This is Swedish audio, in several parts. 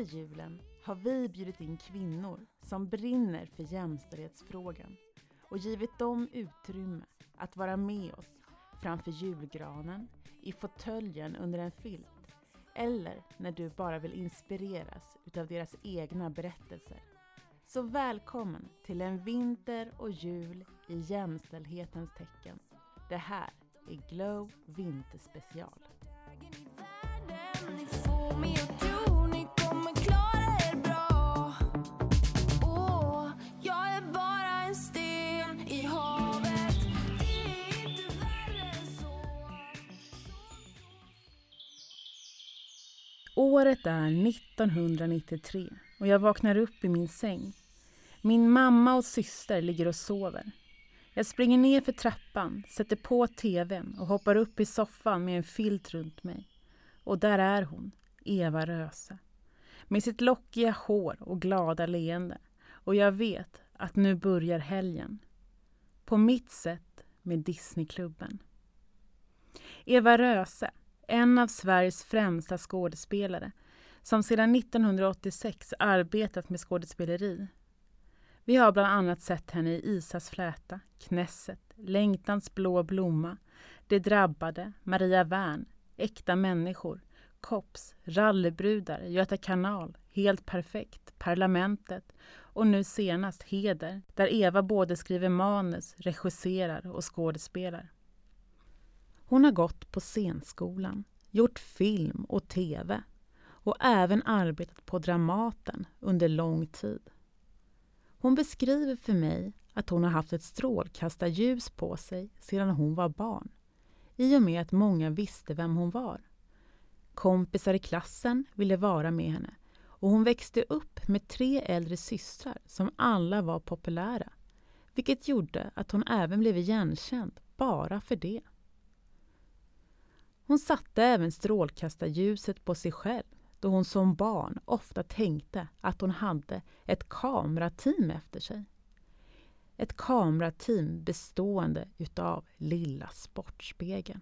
under julen har vi bjudit in kvinnor som brinner för jämställdhetsfrågan och givit dem utrymme att vara med oss framför julgranen, i fåtöljen under en filt eller när du bara vill inspireras utav deras egna berättelser. Så välkommen till en vinter och jul i jämställdhetens tecken. Det här är Glow Vinterspecial. Året är 1993 och jag vaknar upp i min säng. Min mamma och syster ligger och sover. Jag springer ner för trappan, sätter på tvn och hoppar upp i soffan med en filt runt mig. Och där är hon, Eva Röse. Med sitt lockiga hår och glada leende. Och jag vet att nu börjar helgen. På mitt sätt med Disneyklubben. Eva Röse, en av Sveriges främsta skådespelare som sedan 1986 arbetat med skådespeleri. Vi har bland annat sett henne i Isas fläta, Knesset, Längtans blå blomma, De drabbade, Maria Wern, Äkta människor, Kops, Rallybrudar, Göta kanal, Helt perfekt, Parlamentet och nu senast Heder, där Eva både skriver manus, regisserar och skådespelar. Hon har gått på scenskolan, gjort film och tv och även arbetat på Dramaten under lång tid. Hon beskriver för mig att hon har haft ett strålkastarljus på sig sedan hon var barn i och med att många visste vem hon var. Kompisar i klassen ville vara med henne och hon växte upp med tre äldre systrar som alla var populära vilket gjorde att hon även blev igenkänd bara för det. Hon satte även strålkastarljuset på sig själv då hon som barn ofta tänkte att hon hade ett kamerateam efter sig. Ett kamerateam bestående utav Lilla Sportspegeln.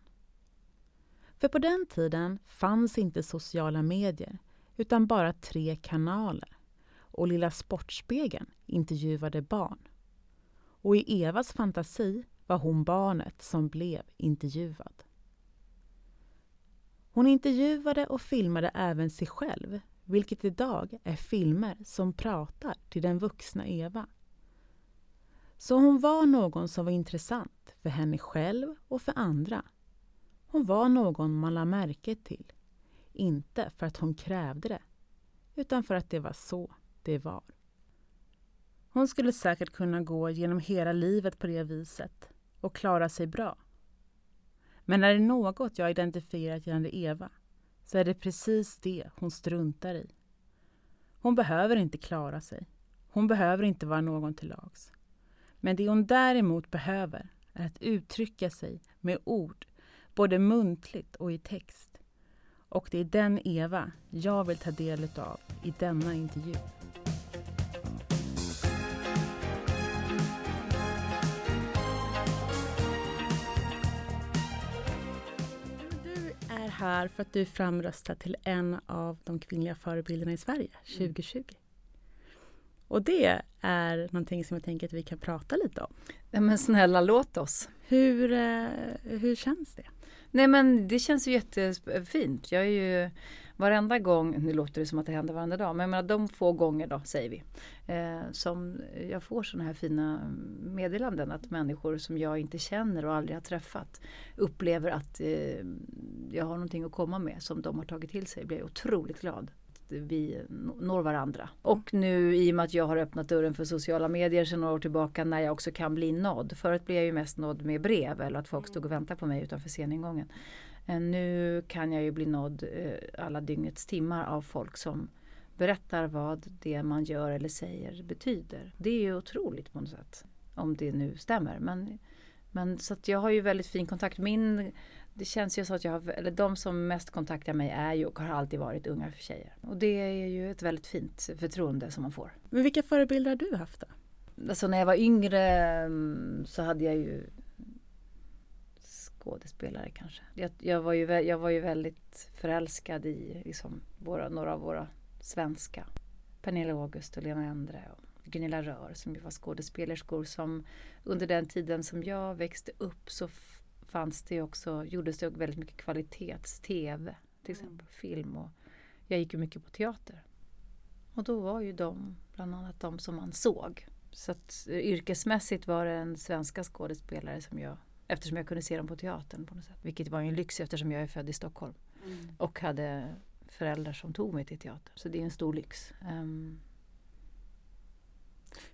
För på den tiden fanns inte sociala medier utan bara tre kanaler och Lilla Sportspegeln intervjuade barn. Och i Evas fantasi var hon barnet som blev intervjuad. Hon intervjuade och filmade även sig själv, vilket idag är filmer som pratar till den vuxna Eva. Så hon var någon som var intressant för henne själv och för andra. Hon var någon man lade märke till. Inte för att hon krävde det, utan för att det var så det var. Hon skulle säkert kunna gå genom hela livet på det viset och klara sig bra. Men är det något jag identifierat gällande Eva så är det precis det hon struntar i. Hon behöver inte klara sig. Hon behöver inte vara någon till lags. Men det hon däremot behöver är att uttrycka sig med ord, både muntligt och i text. Och det är den Eva jag vill ta del av i denna intervju. Här för att du är framröstad till en av de kvinnliga förebilderna i Sverige 2020. Och det är någonting som jag tänker att vi kan prata lite om. Nej men snälla låt oss. Hur, eh, hur känns det? Nej men det känns ju jättefint. Jag är ju varenda gång, nu låter det som att det händer varenda dag, men jag menar de få gånger då säger vi. Eh, som jag får sådana här fina meddelanden att människor som jag inte känner och aldrig har träffat upplever att eh, jag har någonting att komma med som de har tagit till sig. blir jag otroligt glad vi når varandra. Och nu i och med att jag har öppnat dörren för sociala medier sedan några år tillbaka när jag också kan bli nådd. Förut blev jag ju mest nådd med brev eller att folk stod och väntade på mig utanför sceningången. Eh, Nu kan jag ju bli nådd eh, alla dygnets timmar av folk som berättar vad det man gör eller säger betyder. Det är ju otroligt på något sätt. Om det nu stämmer. Men, men så jag har ju väldigt fin kontakt. Min det känns ju så att jag har, eller de som mest kontaktar mig är ju och har alltid varit unga tjejer. Och det är ju ett väldigt fint förtroende som man får. Men vilka förebilder har du haft då? Alltså när jag var yngre mm, så hade jag ju skådespelare kanske. Jag, jag, var, ju, jag var ju väldigt förälskad i liksom våra, några av våra svenska. Pernilla August och Lena Endre och Gunilla Rör som ju var skådespelerskor som under den tiden som jag växte upp så fanns det också, gjordes det väldigt mycket kvalitets-tv till exempel, film och jag gick ju mycket på teater. Och då var ju de bland annat de som man såg. Så att eh, yrkesmässigt var det en svenska skådespelare som jag, eftersom jag kunde se dem på teatern på något sätt. Vilket var en lyx eftersom jag är född i Stockholm. Och hade föräldrar som tog mig till teatern. Så det är en stor lyx. Ehm,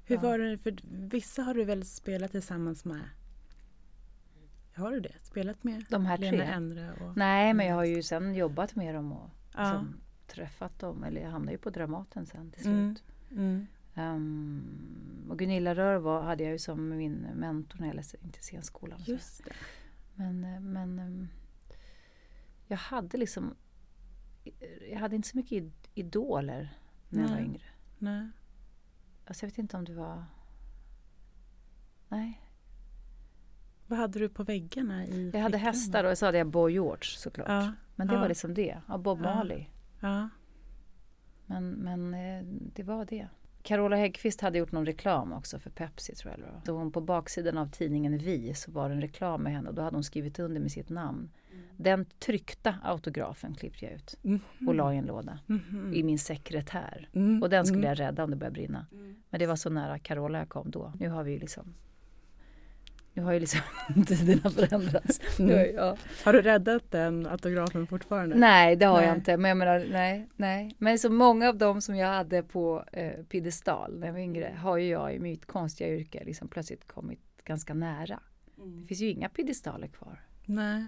Hur Ja. var det, för vissa har du väl spelat tillsammans med? Har du det? Spelat med de här Lena tre. Endre och... Nej, men jag har ju sen jobbat med dem och Ja. träffat dem. Eller jag hamnade ju på Dramaten sen till Mm. slut. Mm. Ehm, och Gunilla Rör var, hade jag ju som min mentor när jag läste in till scenskolan. Just det. Men, eh, men ehm, jag hade liksom jag hade inte så mycket id- idoler när jag var Nej. yngre. Nej. Alltså jag vet inte om det var... Nej. Vad hade du på väggarna i Jag hade hästar och så hade jag Boy George såklart. Ja. Men det ja. var liksom det. Ja, Bob Ja. Marley. Ja. Men, men eh, det var det. Carola Häggkvist hade gjort någon reklam också för Pepsi tror jag. Så hon på baksidan av tidningen Vi så var det en reklam med henne och då hade hon skrivit under med sitt namn. Den tryckta autografen klippte jag ut och la i en låda Mhm. i min sekretär. Mm. Och den skulle Mm. jag rädda om det började brinna. Men det var så nära Carola jag kom då. Nu har vi ju liksom nu har ju liksom tiderna förändrats. Mm. Har jag- ja. Har du räddat den autografen fortfarande? Nej, det har jag Nej. inte. Men jag menar, nej, nej. Men så många av dem som jag hade på eh, piedestal när jag var yngre har ju jag i mitt konstiga yrke liksom plötsligt kommit ganska nära. Det finns ju inga piedestaler kvar. Nej.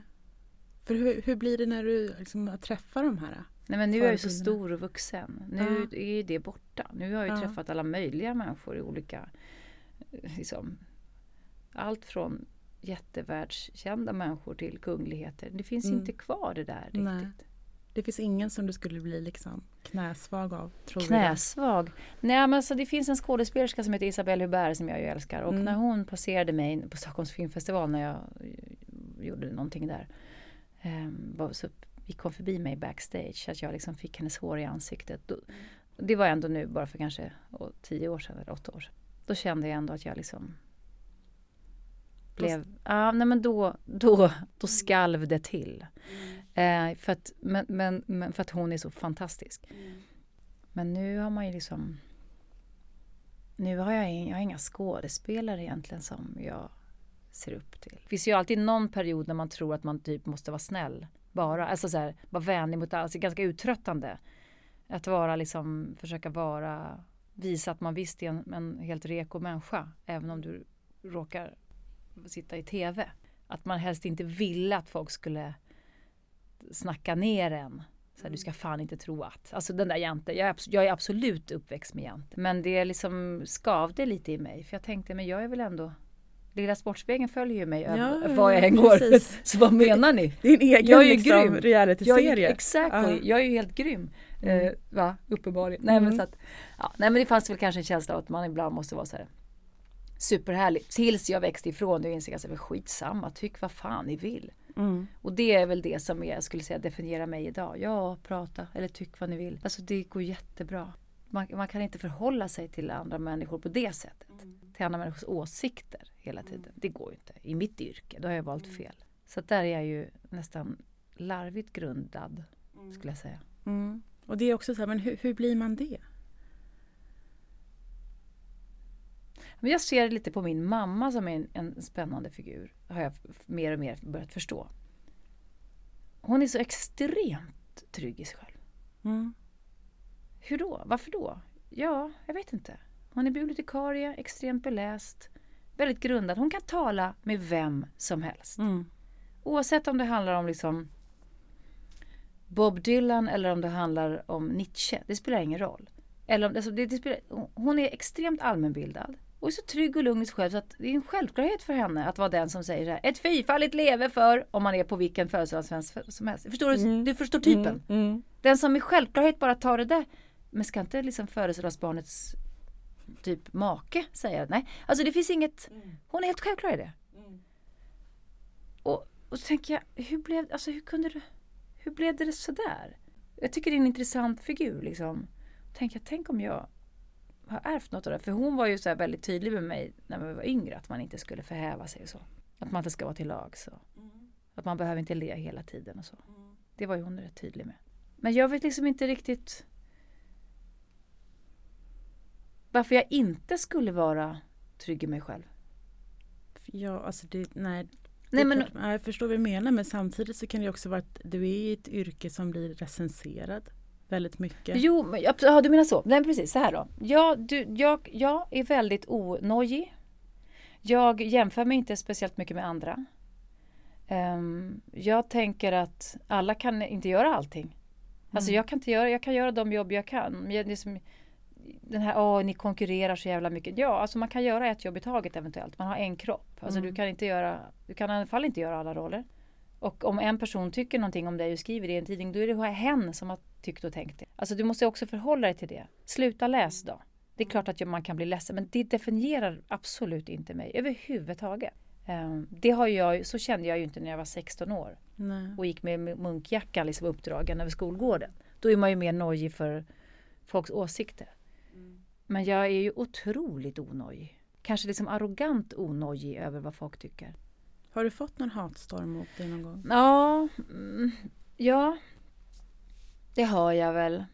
För hur, hur blir det när du liksom träffar de här? Nej men nu är jag ju så stor och vuxen. Nu är ju det borta. Nu har jag ju Ja. träffat alla möjliga människor i olika, eh, liksom, allt från jättevärldskända människor till kungligheter. Det finns Mm. inte kvar det där riktigt. Nej. Det finns ingen som du skulle bli liksom knäsvag av? Tror Knäsvag? Nej men alltså det finns en skådespelerska som heter Isabelle Hubert som jag ju älskar och Mm. när hon passerade mig på Stockholms filmfestival när jag gjorde någonting där. Eh, så gick hon förbi mig backstage att jag liksom fick hennes hår i ansiktet. Då, det var ändå nu bara för kanske tio år sedan eller åtta år sedan. Då kände jag ändå att jag liksom blev, ja nej men då, då, då skalv det till. Eh, för, att, men, men, men för att hon är så fantastisk. Men nu har man ju liksom... Nu har jag, jag har inga skådespelare egentligen som jag ser upp till. Det finns ju alltid någon period när man tror att man typ måste vara snäll. Bara, alltså så här, vara vänlig mot alla. Alltså ganska uttröttande. Att vara liksom, försöka vara, visa att man visst är en, en helt reko människa. Även om du råkar sitta i TV. Att man helst inte ville att folk skulle snacka ner en. Så här, du ska fan inte tro att. Alltså den där jante. Jag är, abs- jag är absolut uppväxt med jante. Men det liksom skavde lite i mig. För jag tänkte, men jag är väl ändå Lilla Sportspegeln följer ju mig Ja, var jag ja, än går. Så vad menar ni? Din egen Jag är ju liksom, grym. Jag är, realityserie. exactly. Ja. jag är ju helt grym. Mm. Eh, va? Uppenbarligen. Nej, men Mm. så att, ja, nej men det fanns väl kanske en känsla av att man ibland måste vara så här superhärlig. Tills jag växte ifrån det och insåg att det var skitsamma. Tyck vad fan ni vill. Mm. Och det är väl det som jag skulle säga definierar mig idag. Ja, prata eller tyck vad ni vill. Alltså det går jättebra. Man, man kan inte förhålla sig till andra människor på det sättet. Till andra människors åsikter hela tiden. Det går ju inte. I mitt yrke, då har jag valt fel. Så där är jag ju nästan larvigt grundad, skulle jag säga. Mm. Och det är också så här, men hur, hur blir man det? Men jag ser lite på min mamma som är en, en spännande figur. Har jag mer och mer börjat förstå. Hon är så extremt trygg i sig själv. Mm. Hur då? Varför då? Ja, jag vet inte. Hon är bibliotekarie, extremt beläst, väldigt grundad. Hon kan tala med vem som helst. Mm. Oavsett om det handlar om liksom Bob Dylan eller om det handlar om Nietzsche. Det spelar ingen roll. Eller om, alltså det, det spelar, hon är extremt allmänbildad och är så trygg och lugn i sig själv så att det är en självklarhet för henne att vara den som säger så här, ett fyrfaldigt leve för om man är på vilken födelsedagsfest som helst. Förstår du? Mm. Du förstår typen. Mm. Mm. Den som i självklarhet bara tar det där. Men ska inte liksom födelsedagsbarnets typ make säga det? Nej, alltså det finns inget. Hon är helt självklar i det. Och, och så tänker jag, hur blev, alltså hur kunde du, hur blev det sådär? Jag tycker det är en intressant figur liksom. tänkte jag, tänk om jag har ärvt något av det. För hon var ju så här väldigt tydlig med mig när vi var yngre att man inte skulle förhäva sig och så. Att man inte ska vara till lag så. Att man behöver inte le hela tiden och så. Det var ju hon rätt tydlig med. Men jag vet liksom inte riktigt varför jag inte skulle vara trygg i mig själv. Ja, alltså det, nej. Nej, men- jag förstår vad du menar men samtidigt så kan det också vara att du är i ett yrke som blir recenserad väldigt mycket. Jo, men, ja, du menar så. Nej, precis. Så här då. Jag, du, jag, jag är väldigt onojig. Jag jämför mig inte speciellt mycket med andra. Ehm, jag tänker att alla kan inte göra allting. Alltså Mm. jag kan inte göra, jag kan göra de jobb jag kan. Jag, det är som, den här, åh ni konkurrerar så jävla mycket. Ja, alltså man kan göra ett jobb i taget eventuellt. Man har en kropp. Alltså Mm. du kan inte göra, du kan i alla fall inte göra alla roller. Och om en person tycker någonting om dig och skriver det i en tidning, då är det hen som har tyckt och tänkt det. Alltså du måste också förhålla dig till det. Sluta läs då. Det är klart att man kan bli ledsen, men det definierar absolut inte mig överhuvudtaget. Ehm, Det har jag, så kände jag ju inte när jag var 16 år Nej. och gick med munkjackan liksom uppdragen över skolgården. Då är man ju mer nojig för folks åsikter. Men jag är ju otroligt onojig. Kanske liksom arrogant onojig över vad folk tycker. Har du fått någon hatstorm mot dig någon gång? Ja, mm, ja. Det har jag väl.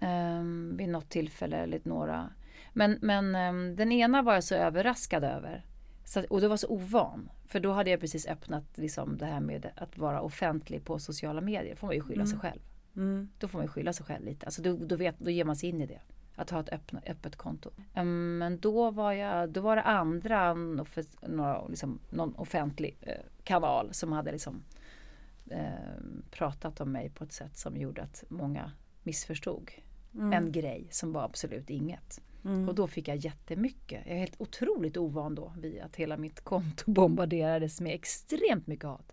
Um, vid något tillfälle eller några. Men, men ehm, den ena var jag så överraskad över. Så, och det var så ovan. För då hade jag precis öppnat liksom, det här med att vara offentlig på sociala medier. får man ju skylla sig Mm. själv. Mm. Då får man ju skylla sig själv lite. Alltså då, då, vet, då ger man sig in i det. Att ha ett öppna, öppet konto. Ehm, men då var, jag, då var det andra, några, liksom, någon offentlig eh, kanal som hade liksom, eh, pratat om mig på ett sätt som gjorde att många missförstod Mm. en grej som var absolut inget. Mm. Och då fick jag jättemycket. Jag är helt otroligt ovan då vid att hela mitt konto bombarderades med extremt mycket hat.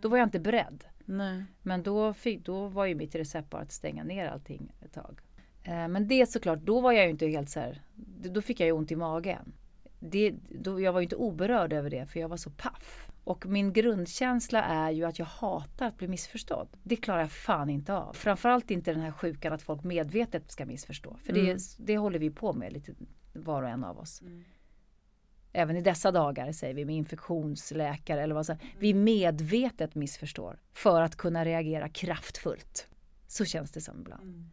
Då var jag inte beredd. Nej. Men då, fick, då var ju mitt recept bara att stänga ner allting ett tag. Eh, men det såklart, då var jag ju inte helt så här, då fick jag ju ont i magen. Det, då, jag var ju inte oberörd över det för jag var så paff. Och min grundkänsla är ju att jag hatar att bli missförstådd. Det klarar jag fan inte av. Framförallt inte den här sjukan att folk medvetet ska missförstå. För Mm. det, det håller vi på med lite var och en av oss. Även i dessa dagar säger vi med infektionsläkare eller vad så Vi medvetet missförstår för att kunna reagera kraftfullt. Så känns det som ibland.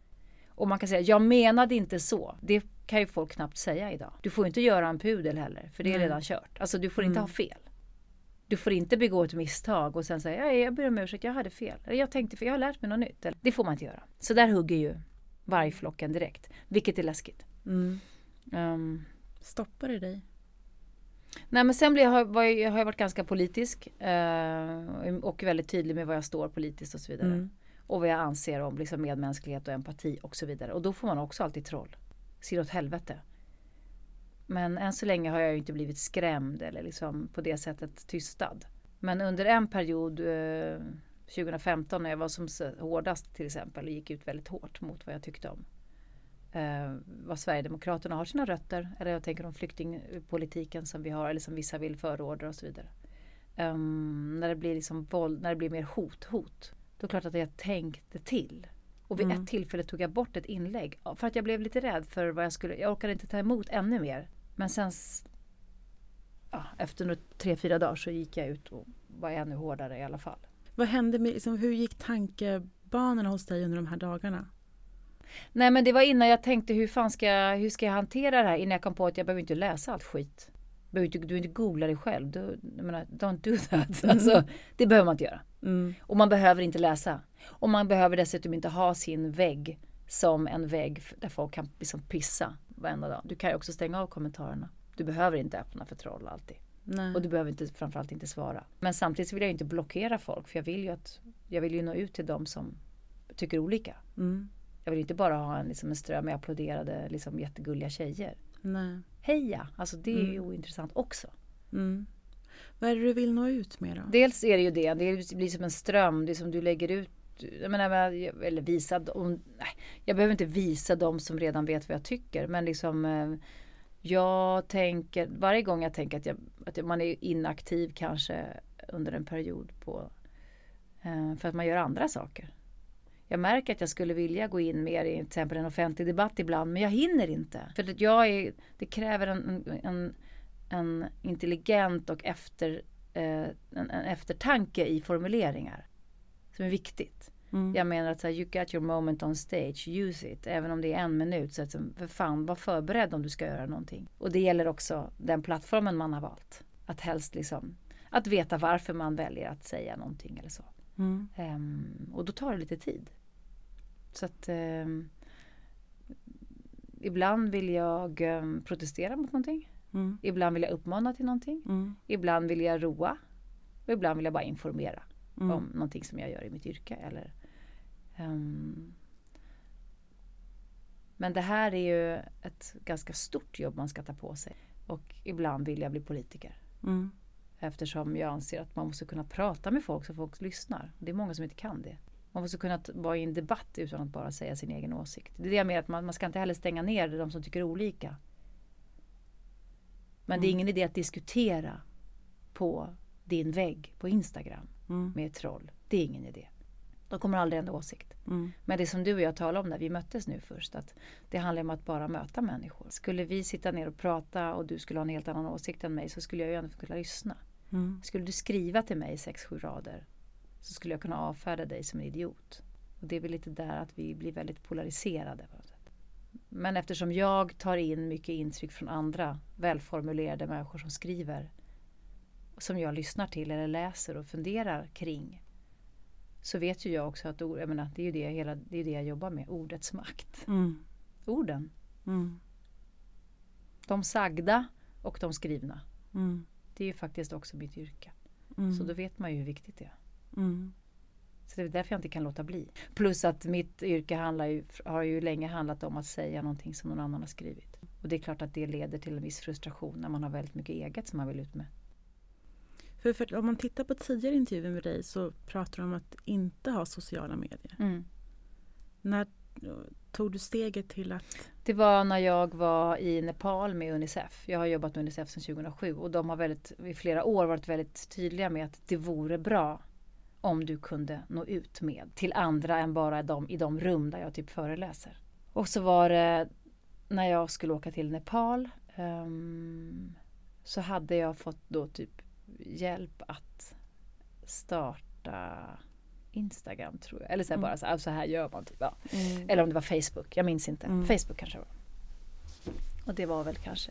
Och man kan säga, jag menade inte så. Det kan ju folk knappt säga idag. Du får inte göra en pudel heller, för det är Nej. redan kört. Alltså du får inte Mm. ha fel. Du får inte begå ett misstag och sen säga, ja, jag ber om ursäkt, jag hade fel. Eller jag tänkte, för jag har lärt mig något nytt. Eller, Det får man inte göra. Så där hugger ju vargflocken direkt, vilket är läskigt. Mm. Um, Stoppar det dig? Nej men sen blir jag, har jag varit ganska politisk eh, och väldigt tydlig med var jag står politiskt och så vidare. Mm. Och vad jag anser om liksom, medmänsklighet och empati och så vidare. Och då får man också alltid troll. Ser åt helvete. Men än så länge har jag ju inte blivit skrämd eller liksom på det sättet tystad. Men under en period, eh, 2015 när jag var som hårdast till exempel och gick ut väldigt hårt mot vad jag tyckte om. Eh, vad Sverigedemokraterna har sina rötter, eller jag tänker om flyktingpolitiken som vi har eller som vissa vill förorda och så vidare. Um, när det blir liksom våld, när det blir mer hot, hot. Då är det klart att jag tänkte till. Och vid Mm. ett tillfälle tog jag bort ett inlägg. För att jag blev lite rädd för vad jag skulle, jag orkade inte ta emot ännu mer. Men sen ja, efter några tre, fyra dagar så gick jag ut och var ännu hårdare i alla fall. Vad hände med, liksom, hur gick tankebanorna hos dig under de här dagarna? Nej men det var innan jag tänkte hur fan ska jag, hur ska jag hantera det här innan jag kom på att jag behöver inte läsa allt skit. Du behöver inte, du inte googla dig själv. Du, jag menar, don't do that. Alltså, det behöver man inte göra. Mm. Och man behöver inte läsa. Och man behöver dessutom inte ha sin vägg som en vägg där folk kan liksom pissa varenda dag. Du kan ju också stänga av kommentarerna. Du behöver inte öppna för troll alltid. Nej. Och du behöver inte, framförallt inte svara. Men samtidigt vill jag ju inte blockera folk för jag vill ju att jag vill ju nå ut till dem som tycker olika. Mm. Jag vill inte bara ha en, liksom en ström med applåderade liksom jättegulliga tjejer. Nej. Heja! Alltså det är ju Mm. ointressant också. Mm. Vad är det du vill nå ut med då? Dels är det ju det, det blir som en ström, det som du lägger ut jag menar, eller visa dem, nej, jag behöver inte visa dem som redan vet vad jag tycker men liksom eh, jag tänker, varje gång jag tänker att, jag, att man är inaktiv kanske under en period på eh, för att man gör andra saker. Jag märker att jag skulle vilja gå in mer i till exempel en offentlig debatt ibland men jag hinner inte. För att jag är, det kräver en, en, en intelligent och efter, eh, en, en eftertanke i formuleringar. Som är viktigt. Mm. Jag menar att så här, you got your moment on stage, use it. Även om det är en minut. Så att, för fan, var förberedd om du ska göra någonting. Och det gäller också den plattformen man har valt. Att helst liksom, att veta varför man väljer att säga någonting eller så. Mm. Ehm, och då tar det lite tid. Så att ehm, ibland vill jag ehm, protestera mot någonting. Mm. Ibland vill jag uppmana till någonting. Mm. Ibland vill jag roa. Och ibland vill jag bara informera Mm. om någonting som jag gör i mitt yrke. Eller, ehm, men det här är ju ett ganska stort jobb man ska ta på sig. Och ibland vill jag bli politiker. Mm. Eftersom jag anser att man måste kunna prata med folk så folk lyssnar. Det är många som inte kan det. Man måste kunna vara i en debatt utan att bara säga sin egen åsikt. Det är det jag menar att man, man ska inte heller stänga ner de som tycker olika. Men det är Mm. ingen idé att diskutera på din vägg på Instagram Mm. med ett troll. Det är ingen idé. De kommer aldrig ändra åsikt. Mm. Men det som du och jag talade om när vi möttes nu först, att det handlar om att bara möta människor. Skulle vi sitta ner och prata och du skulle ha en helt annan åsikt än mig så skulle jag ju ändå kunna lyssna. Mm. Skulle du skriva till mig sex, sju rader så skulle jag kunna avfärda dig som en idiot. Och det är väl lite där att vi blir väldigt polariserade. Men eftersom jag tar in mycket intryck från andra välformulerade människor som skriver som jag lyssnar till eller läser och funderar kring så vet ju jag också att ord, jag menar, det är ju det, hela, det, är det jag jobbar med, ordets makt. Mm. Orden, Mm. de sagda och de skrivna. Mm. Det är ju faktiskt också mitt yrke. Mm. Så då vet man ju hur viktigt det är. Mm. Så det är därför jag inte kan låta bli. Plus att mitt yrke handlar ju, har ju länge handlat om att säga någonting som någon annan har skrivit. Och det är klart att det leder till en viss frustration när man har väldigt mycket eget som man vill ut med. För, för om man tittar på tidigare intervjuer med dig så pratar du om att inte ha sociala medier. När eh, tog du steget till att... Det var när jag var i Nepal med Unicef. Jag har jobbat med Unicef sedan 2007 och de har väldigt, i flera år varit väldigt tydliga med att det vore bra om du kunde nå ut med till andra än bara de, i de rum där jag typ föreläser. Och så var det när jag skulle åka till Nepal ehm, så hade jag fått då typ hjälp att starta Instagram tror jag. Eller så Mm. bara så här, så här gör man typ. Ja. Eller om det var Facebook, jag minns inte. Mm. Facebook kanske det var. Och det var väl kanske,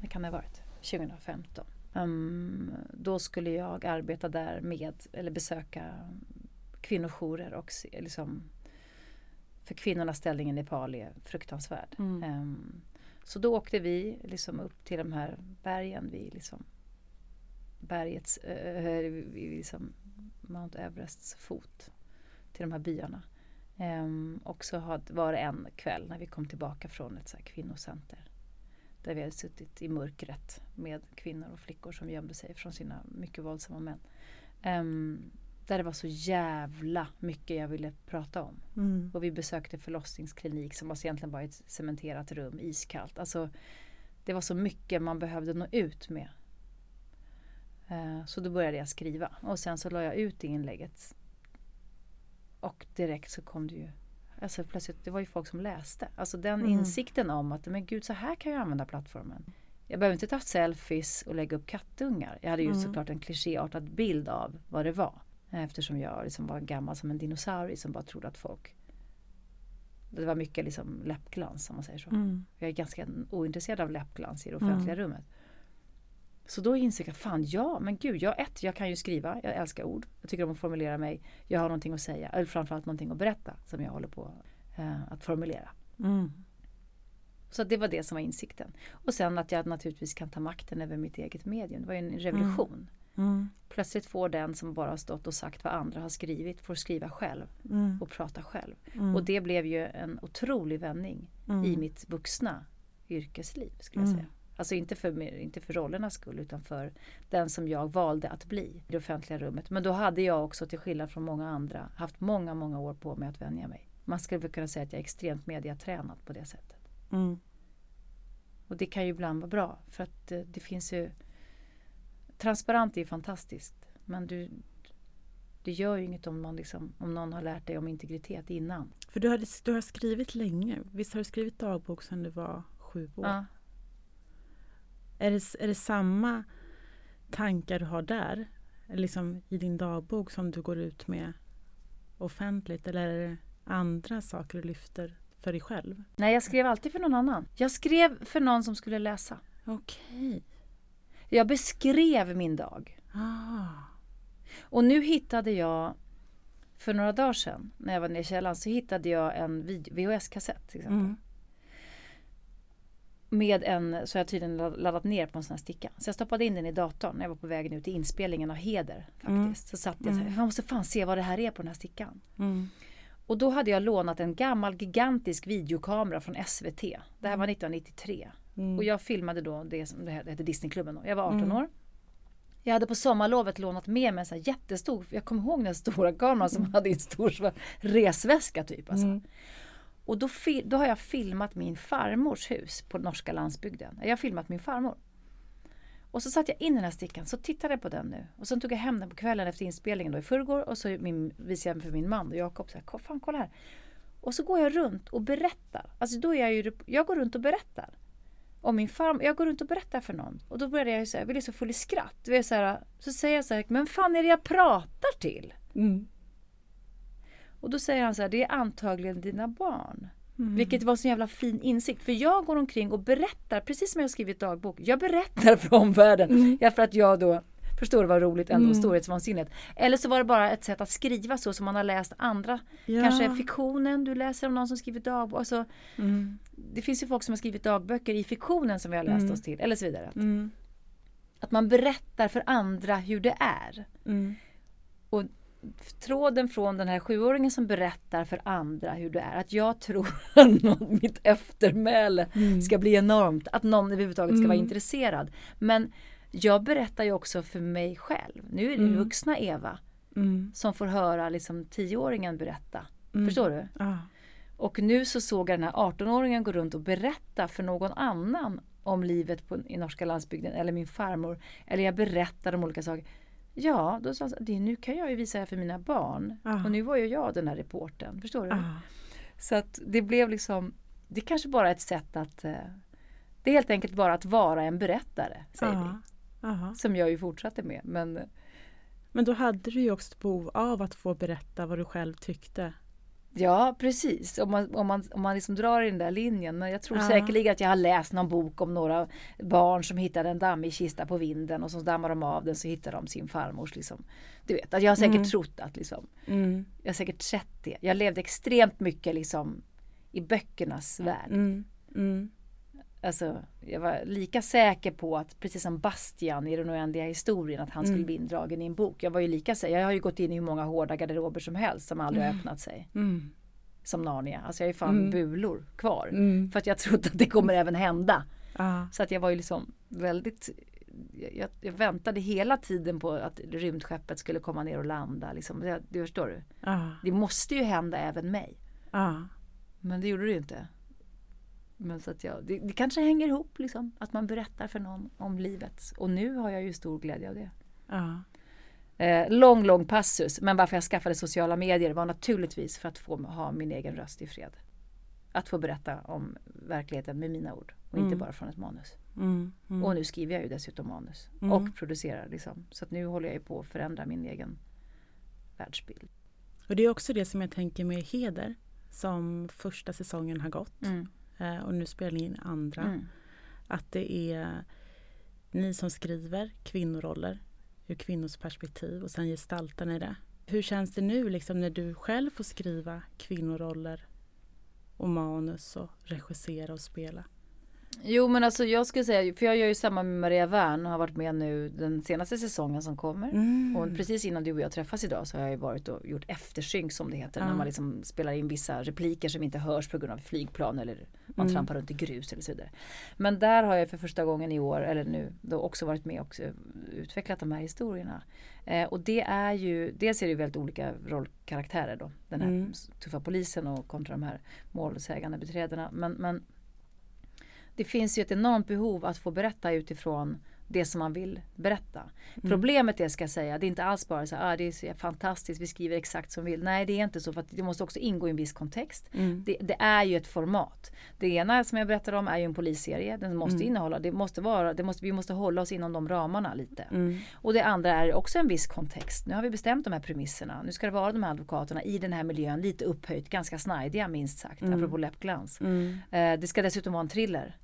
det kan det ha varit, 2015. Ehm, då skulle jag arbeta där med, eller besöka kvinnojourer och se, liksom, för kvinnornas ställning i Nepal är fruktansvärd. Mm. Ehm, så då åkte vi liksom upp till de här bergen vid liksom bergets, äh, vid liksom Mount Everests fot till de här byarna. Ehm, och så had- var det en kväll när vi kom tillbaka från ett så kvinnocenter. Där vi hade suttit i mörkret med kvinnor och flickor som gömde sig från sina mycket våldsamma män. Ehm, där det var så jävla mycket jag ville prata om. Mm. Och vi besökte förlossningsklinik som var egentligen bara ett cementerat rum, iskallt. Alltså, det var så mycket man behövde nå ut med. Eh, Så då började jag skriva och sen så la jag ut det inlägget. Och direkt så kom det ju, alltså plötsligt, det var ju folk som läste. Alltså den Mm. insikten om att, men gud så här kan jag använda plattformen. Jag behöver inte ta selfies och lägga upp kattungar. Jag hade ju Mm. såklart en klichéartad bild av vad det var. Eftersom jag liksom var gammal som en dinosaurie som bara trodde att folk det var mycket liksom läppglans om man säger så. Mm. Jag är ganska ointresserad av läppglans i det offentliga Mm. rummet. Så då insåg jag, fan ja, men gud, jag, ett, jag kan ju skriva, jag älskar ord. Jag tycker om att formulera mig. Jag har någonting att säga, eller framförallt någonting att berätta som jag håller på eh, att formulera. Mm. Så det var det som var insikten. Och sen att jag naturligtvis kan ta makten över mitt eget medium. Det var ju en revolution. Mm. Plötsligt får den som bara har stått och sagt vad andra har skrivit, får skriva själv Mm. och prata själv. Mm. Och det blev ju en otrolig vändning Mm. i mitt vuxna yrkesliv skulle jag Mm. säga. Alltså inte för, inte för rollernas skull utan för den som jag valde att bli i det offentliga rummet. Men då hade jag också till skillnad från många andra haft många, många år på mig att vänja mig. Man skulle väl kunna säga att jag är extremt mediatränad på det sättet. Mm. Och det kan ju ibland vara bra för att det, det finns ju Transparent är ju fantastiskt men du Det gör ju inget om, man liksom, om någon har lärt dig om integritet innan. För du har, du har skrivit länge. Visst har du skrivit dagbok sedan du var sju år? Ja. Är, det, är det samma tankar du har där? Liksom i din dagbok som du går ut med offentligt? Eller är det andra saker du lyfter för dig själv? Nej, jag skrev alltid för någon annan. Jag skrev för någon som skulle läsa. Okej. Jag beskrev min dag. Ah. Och nu hittade jag, för några dagar sedan när jag var nere i källaren, så hittade jag en VHS-kassett till exempel. Mm. Med en, så har jag tydligen ladd- laddat ner på en sån här sticka. Så jag stoppade in den i datorn när jag var på vägen ut till inspelningen av Heder. faktiskt. Mm. Så satt jag så här, Mm. jag måste fan se vad det här är på den här stickan. Mm. Och då hade jag lånat en gammal gigantisk videokamera från SVT. Det här var 1993. Mm. Och jag filmade då det som det hette Disneyklubben. Då. Jag var 18 Mm. år. Jag hade på sommarlovet lånat med mig en sån här jättestor, jag kommer ihåg den stora kameran som hade en stor resväska typ. Alltså. Mm. Och då, då har jag filmat min farmors hus på norska landsbygden. Jag har filmat min farmor. Och så satte jag in den här stickan, så tittade jag på den nu. Och sen tog jag hem den på kvällen efter inspelningen då i förrgår och så min, visade jag den för min man och Jakob. Så här, fan kolla här. Och så går jag runt och berättar. Alltså då är jag ju, jag går runt och berättar. Om min farmor, jag går runt och berättar för någon. Och då började jag ju säga, jag blev så full i skratt. Så, här, så säger jag så här, men fan är det jag pratar till? Mm. Och då säger han så här, det är antagligen dina barn. Mm. Vilket var en så jävla fin insikt. För jag går omkring och berättar, precis som jag skrivit dagbok. Jag berättar för omvärlden. Ja, för att jag då förstår var roligt ändå, Mm. storhetsvansinnigt. Eller så var det bara ett sätt att skriva så som man har läst andra. Ja. Kanske fiktionen, du läser om någon som skriver dagbok. Alltså, Mm. det finns ju folk som har skrivit dagböcker i fiktionen som vi har läst Mm. oss till. Eller så vidare. Mm. Att man berättar för andra hur det är. Mm. Tråden från den här sjuåringen som berättar för andra hur det är. Att jag tror att någon, mitt eftermäle Mm. ska bli enormt. Att någon överhuvudtaget ska vara Mm. intresserad. Men jag berättar ju också för mig själv. Nu är det Mm. vuxna Eva Mm. som får höra liksom tioåringen berätta. Mm. Förstår du? Ja. Och nu så såg jag den här 18-åringen gå runt och berätta för någon annan om livet på, i norska landsbygden eller min farmor. Eller jag berättade om olika saker. Ja, då sa han det, nu kan jag ju visa det här för mina barn. Ja. Och nu var ju jag den här reportern. Förstår du? Ja. Så att det blev liksom, det är kanske bara ett sätt att, eh, det är helt enkelt bara att vara en berättare, säger. Aha. vi. Som jag ju fortsatte med. Men Men då hade du ju också ett behov av att få berätta vad du själv tyckte. Ja, precis. Om man, om man, om man liksom drar i den där linjen. Men jag tror Ja. säkerligen att jag har läst någon bok om några barn som hittade en dammig kista på vinden och så dammar de av den så hittar de sin farmors. Liksom. Du vet, att jag har säkert Mm. trott att liksom, Mm. jag har säkert sett det. Jag levde extremt mycket liksom i böckernas värld. Mm. Alltså, jag var lika säker på att, precis som Bastian i den oändliga historien, att han skulle Mm. bli indragen i en bok. Jag var ju lika säker. Jag har ju gått in i hur många hårda garderober som helst som aldrig har Mm. öppnat sig. Mm. Som Narnia. Alltså jag har ju fan Mm. bulor kvar. Mm. För att jag trodde att det kommer även hända. Ja. Så att jag var ju liksom väldigt jag, jag väntade hela tiden på att rymdskeppet skulle komma ner och landa. Liksom. Det, det förstår du? Ja. Det måste ju hända även mig. Ja. Men det gjorde det ju inte. Men så att jag, det, det kanske hänger ihop liksom. Att man berättar för någon om livet. Och nu har jag ju stor glädje av det. Ja. Eh, lång, lång passus. Men varför jag skaffade sociala medier var naturligtvis för att få ha min egen röst i fred. Att få berätta om verkligheten med mina ord. Och inte Mm. bara från ett manus. Mm. Mm. Och nu skriver jag ju dessutom manus. Mm. Och producerar liksom. Så att nu håller jag ju på att förändra min egen världsbild. Och det är också det som jag tänker med Heder. Som första säsongen har gått. Eh, och nu spelar ni in andra. Mm. Att det är ni som skriver kvinnoroller ur kvinnors perspektiv och sen gestaltar ni det. Hur känns det nu liksom när du själv får skriva kvinnoroller och manus och regissera och spela? Jo men alltså jag skulle säga, för jag gör ju samma med Maria Wern och har varit med nu den senaste säsongen som kommer. Mm. Och precis innan du och jag träffas idag så har jag ju varit och gjort eftersynk som det heter. Ja. När man liksom spelar in vissa repliker som inte hörs på grund av flygplan eller man Mm. trampar runt i grus eller så vidare. Men där har jag för första gången i år, eller nu, då också varit med och utvecklat de här historierna. Eh, och det är ju, dels är det ju väldigt olika rollkaraktärer då. Den här Mm. tuffa polisen och kontra de här målsägande beträdena. Men, men det finns ju ett enormt behov att få berätta utifrån det som man vill berätta. Mm. Problemet är, ska jag säga, det är inte alls bara så här, ah, det är fantastiskt, vi skriver exakt som vi vill. Nej, det är inte så för det måste också ingå i en viss kontext. Mm. Det, det är ju ett format. Det ena som jag berättade om är ju en polisserie. Den måste Mm. innehålla, det måste vara, det måste, vi måste hålla oss inom de ramarna lite. Mm. Och det andra är också en viss kontext. Nu har vi bestämt de här premisserna. Nu ska det vara de här advokaterna i den här miljön, lite upphöjt, ganska snajdiga minst sagt, Mm. apropå läppglans. Mm. Eh, det ska dessutom vara en thriller.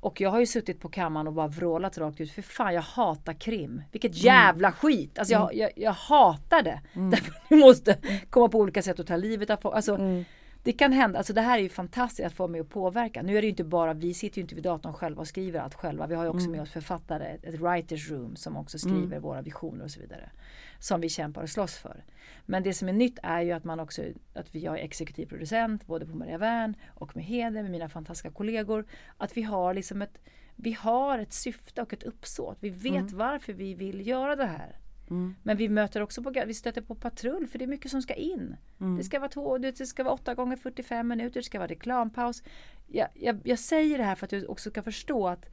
Och jag har ju suttit på kammaren och bara vrålat rakt ut. För fan jag hatar krim. Vilket jävla skit. Alltså jag, jag, jag hatar det. Därför vi måste komma på olika sätt att ta livet av folk. Alltså, Mm. Det kan hända. Alltså det här är ju fantastiskt att få med och påverka. Nu är det ju inte bara, vi sitter ju inte vid datorn själva och skriver allt själva. Vi har ju också med oss författare, ett, writers room som också skriver våra visioner och så vidare. Som vi kämpar och slåss för. Men det som är nytt är ju att man också, att vi har exekutiv producent både på Maria Wern och med Heder med mina fantastiska kollegor. Att vi har liksom ett, vi har ett syfte och ett uppsåt. Vi vet varför vi vill göra det här. Mm. Men vi möter också på, vi stöter på patrull för det är mycket som ska in. Mm. Det ska vara två, det ska vara 8 gånger 45 minuter, det ska vara reklampaus. Jag, jag, jag säger det här för att du också ska förstå att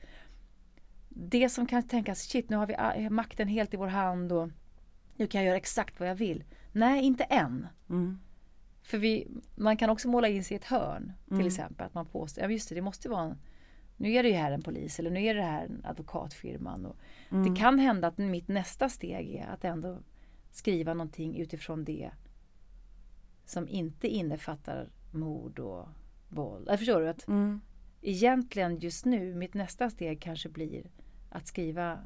det som kan tänkas, shit nu har vi makten helt i vår hand och nu kan jag göra exakt vad jag vill. Nej, inte än. Mm. För vi, man kan också måla in sig i ett hörn. Till Mm. exempel att man påstår, ja just det, det måste vara en, nu är det ju här en polis eller nu är det här en advokatfirman. Och Mm. Det kan hända att mitt nästa steg är att ändå skriva någonting utifrån det som inte innefattar mord och våld. Jag förstår du? Att Mm. egentligen just nu, mitt nästa steg kanske blir att skriva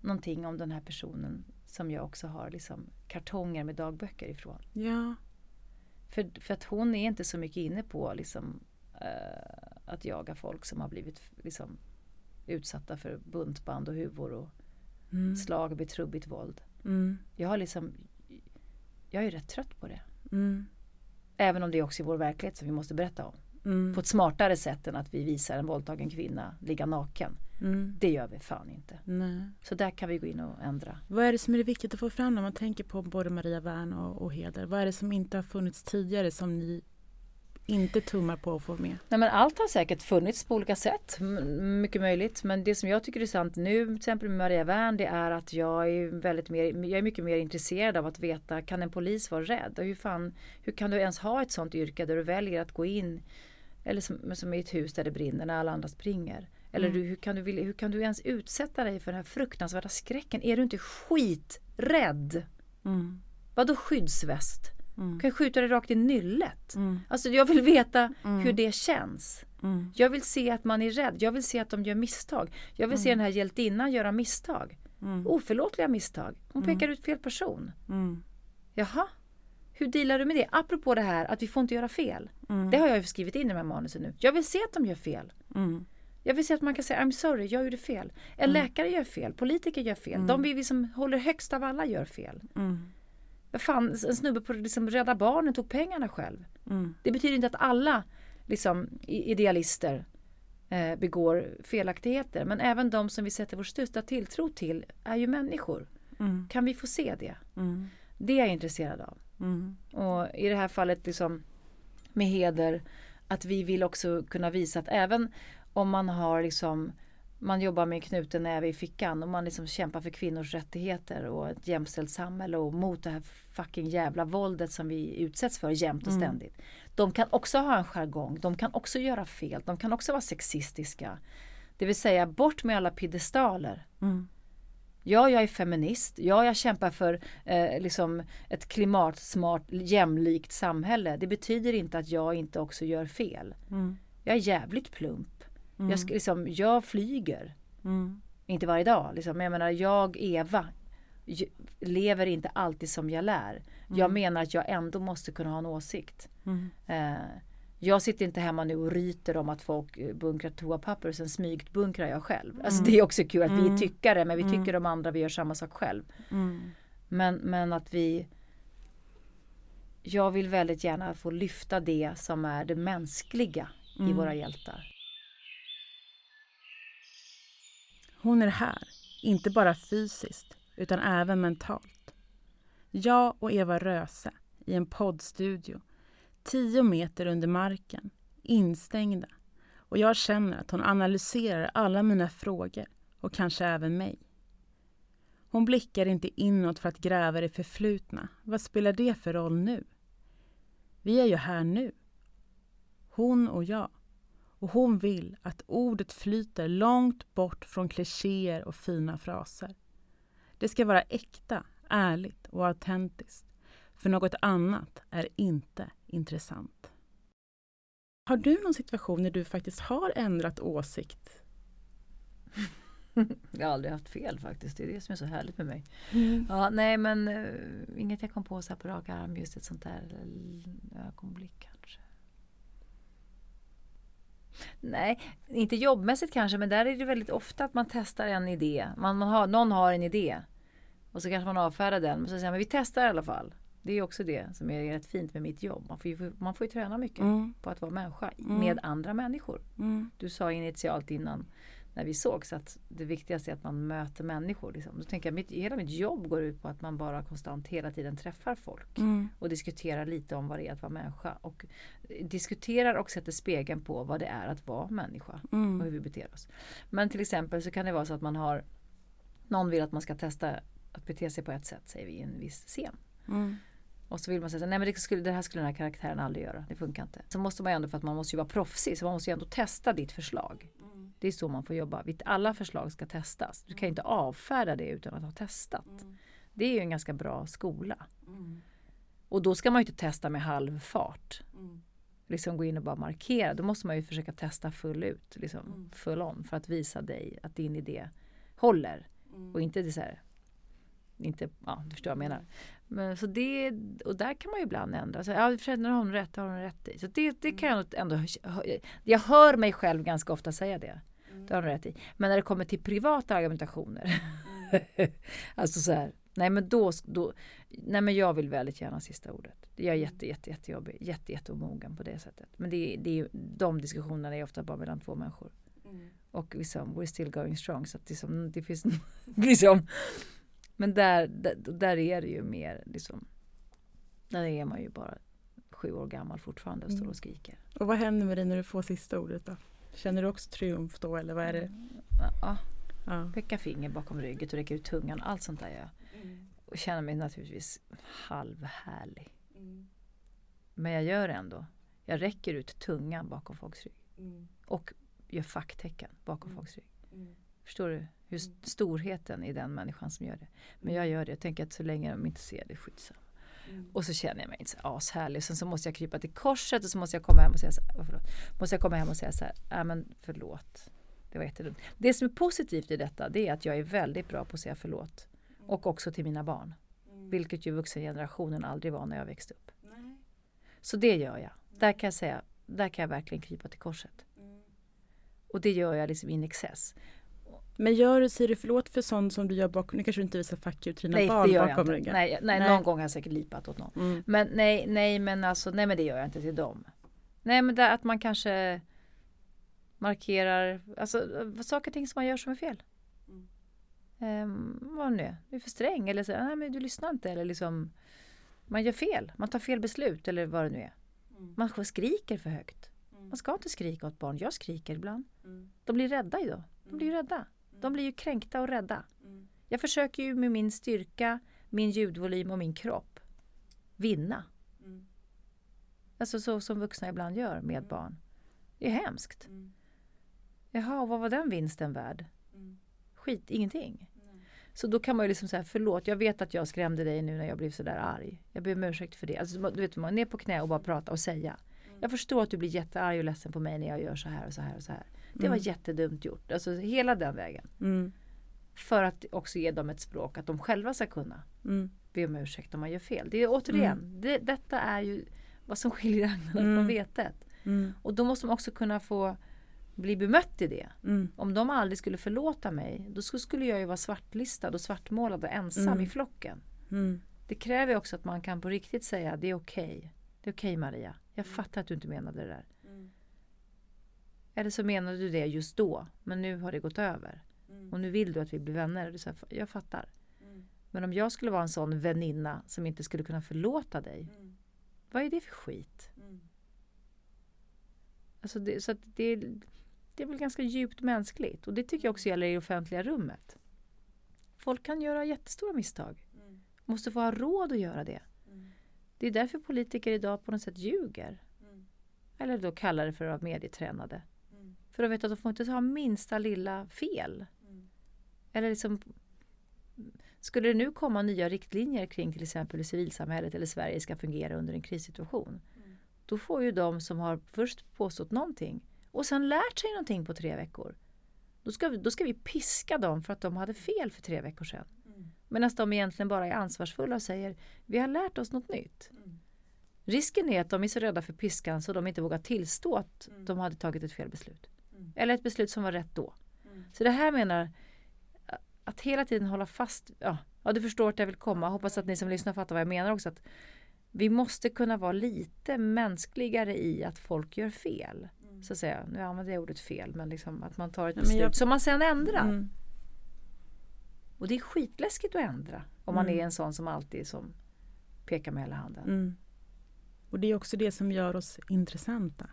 någonting om den här personen som jag också har liksom kartonger med dagböcker ifrån. Ja. För, för att hon är inte så mycket inne på liksom, att jaga folk som har blivit liksom, utsatta för buntband och huvor och Mm. slag med trubbigt våld. Mm. Jag har liksom Jag är rätt trött på det. Mm. Även om det är också är vår verklighet som vi måste berätta om. Mm. På ett smartare sätt än att vi visar en våldtagen kvinna ligga naken. Mm. Det gör vi fan inte. Nej. Så där kan vi gå in och ändra. Vad är det som är viktigt att få fram när man tänker på både Maria Wern och, och Heder? Vad är det som inte har funnits tidigare som ni inte tummar på att få med? Nej, men allt har säkert funnits på olika sätt. Mycket möjligt. Men det som jag tycker är sant nu till exempel med Maria Wern det är att jag är, väldigt mer, jag är mycket mer intresserad av att veta kan en polis vara rädd? Och hur, fan, hur kan du ens ha ett sånt yrke där du väljer att gå in eller som, som i ett hus där det brinner när alla andra springer? Eller Mm. du, hur, kan du, hur kan du ens utsätta dig för den här fruktansvärda skräcken? Är du inte skiträdd? Mm. Vadå skyddsväst? Mm. Kan ju skjuta dig rakt i nyllet. Mm. Alltså jag vill veta Mm. hur det känns. Mm. Jag vill se att man är rädd. Jag vill se att de gör misstag. Jag vill se den här hjältinnan göra misstag. Mm. Oförlåtliga misstag. Hon pekar ut fel person. Mm. Jaha. Hur dealar du med det? Apropå det här att vi får inte göra fel. Mm. Det har jag ju skrivit in i de här manusen nu. Jag vill se att de gör fel. Mm. Jag vill se att man kan säga I'm sorry, jag gjorde fel. En läkare gör fel, politiker gör fel. De vi som håller högst av alla gör fel. Vad fan, en snubbe på liksom Rädda Barnen tog pengarna själv. Mm. Det betyder inte att alla liksom, idealister eh, begår felaktigheter. Men även de som vi sätter vår största tilltro till är ju människor. Mm. Kan vi få se det? Mm. Det är jag intresserad av. Mm. Och i det här fallet liksom med heder att vi vill också kunna visa att även om man har liksom man jobbar med en knuten näve i fickan och man liksom kämpar för kvinnors rättigheter och ett jämställt samhälle och mot det här fucking jävla våldet som vi utsätts för jämt och Mm. ständigt. De kan också ha en jargong, de kan också göra fel, de kan också vara sexistiska. Det vill säga bort med alla piedestaler. Mm. Ja, jag är feminist. Ja, jag kämpar för eh, liksom ett klimatsmart, jämlikt samhälle. Det betyder inte att jag inte också gör fel. Mm. Jag är jävligt plump. Jag, sk- liksom, jag flyger. Mm. Inte varje dag. Liksom. Men jag menar, jag, Eva, lever inte alltid som jag lär. Jag menar att jag ändå måste kunna ha en åsikt. Mm. Eh, jag sitter inte hemma nu och ryter om att folk eh, bunkrar toapapper och sen smygt bunkrar jag själv. Alltså det är också kul att vi är tyckare men vi tycker om andra, vi gör samma sak själv. Mm. Men, men att vi Jag vill väldigt gärna få lyfta det som är det mänskliga i Mm. våra hjältar. Hon är här, inte bara fysiskt utan även mentalt. Jag och Eva Röse i en poddstudio, tio meter under marken, instängda. Och jag känner att hon analyserar alla mina frågor och kanske även mig. Hon blickar inte inåt för att gräva i det förflutna. Vad spelar det för roll nu? Vi är ju här nu. Hon och jag. Och hon vill att ordet flyter långt bort från klichéer och fina fraser. Det ska vara äkta, ärligt och autentiskt. För något annat är inte intressant. Har du någon situation där du faktiskt har ändrat åsikt? Jag har aldrig haft fel faktiskt. Det är det som är så härligt med mig. Ja, nej men uh, inget jag kom på så här på rak arm. Just ett sånt där ögonblick kanske. Nej, inte jobbmässigt kanske men där är det väldigt ofta att man testar en idé. Man, man har, någon har en idé. Och så kanske man avfärdar den. Men så säger man vi testar i alla fall. Det är också det som är rätt fint med mitt jobb. Man får ju, man får ju träna mycket Mm. på att vara människa Mm. med andra människor. Mm. Du sa initialt innan när vi sågs att det viktigaste är att man möter människor. Liksom. Då tänker jag, mitt, hela mitt jobb går ut på att man bara konstant hela tiden träffar folk Mm. och diskuterar lite om vad det är att vara människa. Och diskuterar och sätter spegeln på vad det är att vara människa och Mm. hur vi beter oss. Men till exempel så kan det vara så att man har någon vill att man ska testa att bete sig på ett sätt, säger vi, i en viss scen. Mm. Och så vill man säga så nej men det, skulle, det här skulle den här karaktären aldrig göra. Det funkar inte. Så måste man ju ändå, för att man måste ju vara proffsig, så man måste ju ändå testa ditt förslag. Det är så man får jobba. Alla förslag ska testas. Du kan inte avfärda det utan att ha testat. Det är ju en ganska bra skola. Och då ska man ju inte testa med halv fart. Liksom gå in och bara markera. Då måste man ju försöka testa full ut. Liksom full on. För att visa dig att din idé håller. Och inte det så här. Inte, ja du förstår vad jag menar. Men, så det, och där kan man ju ibland ändra. Så, ja, sig, när har hon rätt, har hon rätt i. Så det, det kan jag ändå, jag hör mig själv ganska ofta säga det. Det har hon rätt i. Men när det kommer till privata argumentationer. alltså så här. Nej men då, då, nej men jag vill väldigt gärna sista ordet. Jag är jätte, jätte, jättejobbig, jätte, jätteomogen på det sättet. Men det, det är de diskussionerna är ofta bara mellan två människor. Och liksom, we're still going strong. Så att det, som, det finns liksom, men där, där, där är det ju mer liksom, där är man ju bara sju år gammal fortfarande och står och skriker. Och vad händer med dig när du får sista ordet då? Känner du också triumf då eller vad är det? Ja, Ja. peka finger bakom ryggen och räcka ut tungan. Allt sånt där gör jag. Och känner mig naturligtvis halvhärlig. Men jag gör det ändå. Jag räcker ut tungan bakom folks rygg. Och gör facktecken bakom folks rygg. Förstår du hur st- storheten i den människan som gör det. Men jag gör det. Jag tänker att så länge de inte ser det, skitsamma. Och så känner jag mig inte så ashärlig. Sen så måste jag krypa till korset och så måste jag komma hem och säga så här, förlåt. Måste jag komma hem och säga så här, ja men förlåt. Det var jättedumt. Det som är positivt i detta det är att jag är väldigt bra på att säga förlåt. Och också till mina barn. Vilket ju vuxengenerationen aldrig var när jag växte upp. Så det gör jag. Där kan jag säga, där kan jag verkligen krypa till korset. Och det gör jag liksom in excess. Men gör du, säger du förlåt för sånt som du gör bakom, nu kanske du inte visar fuck you till dina Nej, barn det gör jag bakom inte. ryggen? Nej, nej, Nej. någon gång har jag säkert lipat åt någon. Mm. Men nej, nej men alltså, nej men det gör jag inte till dem. Nej men det, att man kanske markerar, alltså saker och ting som man gör som är fel. Ehm, vad nu är, du är för sträng eller så, nej men du lyssnar inte eller liksom man gör fel, man tar fel beslut eller vad det nu är. Man skriker för högt. Man ska inte skrika åt barn, jag skriker ibland. De blir rädda idag. De blir ju rädda. De blir ju kränkta och rädda. Jag försöker ju med min styrka, min ljudvolym och min kropp vinna. Alltså så som vuxna ibland gör med barn. Det är hemskt. Jaha, vad var den vinsten värd? Skit, ingenting. Så då kan man ju liksom säga förlåt, jag vet att jag skrämde dig nu när jag blev sådär arg. Jag ber om ursäkt för det. Alltså, du vet, man är ner på knä och bara prata och säga. Jag förstår att du blir jättearg och ledsen på mig när jag gör så här och så här och så här. Det var jättedumt gjort. Alltså hela den vägen. Mm. För att också ge dem ett språk att de själva ska kunna Mm. be om ursäkt om man gör fel. Det är återigen, det, detta är ju vad som skiljer agnarna Mm. från vetet. Mm. Och då måste man också kunna få bli bemött i det. Mm. Om de aldrig skulle förlåta mig, då sk- skulle jag ju vara svartlistad och svartmålad och ensam Mm. i flocken. Mm. Det kräver också att man kan på riktigt säga det är okej. Det är okej Maria. Jag fattar att du inte menade det där. Eller så menade du det just då, men nu har det gått över. Och nu vill du att vi blir vänner. Och du säger, jag fattar. Men om jag skulle vara en sån väninna som inte skulle kunna förlåta dig. Vad är det för skit? Alltså det, så det, det är väl ganska djupt mänskligt och det tycker jag också gäller i offentliga rummet. Folk kan göra jättestora misstag. Måste få ha råd att göra det. Det är därför politiker idag på något sätt ljuger. Eller då kallar det för att vara medietränade. För att veta att de får inte ha minsta lilla fel. Eller liksom Skulle det nu komma nya riktlinjer kring till exempel hur civilsamhället eller Sverige ska fungera under en krissituation. Då får ju de som har först påstått någonting och sen lärt sig någonting på tre veckor. Då ska, vi, då ska vi piska dem för att de hade fel för tre veckor sedan. Medan de egentligen bara är ansvarsfulla och säger vi har lärt oss något nytt. Risken är att de är så rädda för piskan så de inte vågar tillstå att de hade tagit ett fel beslut. Eller ett beslut som var rätt då. Så det här menar att hela tiden hålla fast, ja, ja du förstår att jag vill komma, hoppas att ni som lyssnar fattar vad jag menar också. Att vi måste kunna vara lite mänskligare i att folk gör fel. Så att säga, nu använder jag ordet fel men liksom att man tar ett beslut jag- som man sen ändrar. Mm. Och det är skitläskigt att ändra om man Mm. är en sån som alltid som pekar med hela handen. Mm. Och det är också det som gör oss intressanta.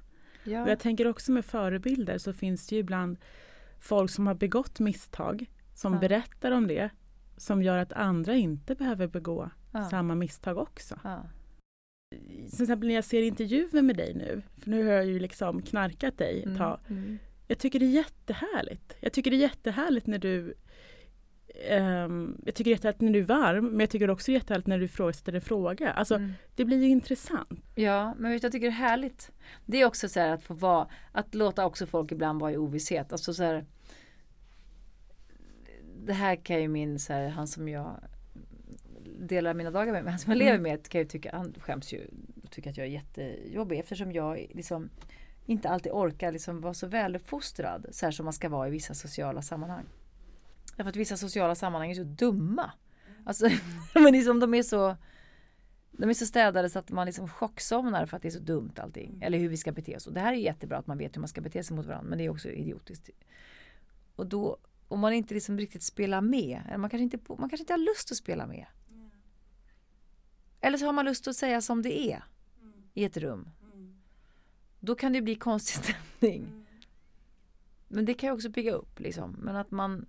Ja. Och jag tänker också med förebilder så finns det ju ibland folk som har begått misstag som Ja. berättar om det som gör att andra inte behöver begå Ja. samma misstag också. Ja. Till exempel när jag ser intervjuer med dig nu, för nu har jag ju liksom knarkat dig ett Mm. tag. Mm. Jag tycker det är jättehärligt. Jag tycker det är jättehärligt när du ehm, jag tycker det är jättehärligt när du är varm, men jag tycker också det är jättehärligt när du ifrågasätter en fråga. Alltså, Mm. det blir ju intressant. Ja, men vet jag tycker det är härligt. Det är också så här att få vara, att låta också folk ibland vara i ovisshet. Alltså så här, det här kan ju min, så här, han som jag delar mina dagar med, han som jag lever Mm. med, kan ju tycka, han skäms ju, tycker att jag är jättejobbig eftersom jag liksom inte alltid orkar liksom vara så väluppfostrad så här som man ska vara i vissa sociala sammanhang. Därför att vissa sociala sammanhang är så dumma. Alltså, men liksom de är så de är så städade så att man liksom chocksomnar för att det är så dumt allting. Eller hur vi ska bete oss. Och det här är jättebra att man vet hur man ska bete sig mot varandra. Men det är också idiotiskt. Och då, om man inte liksom riktigt spelar med. Eller man kanske inte, man kanske inte har lust att spela med. Eller så har man lust att säga som det är. I ett rum. Då kan det bli konstig stämning. Men det kan ju också pigga upp liksom. Men att man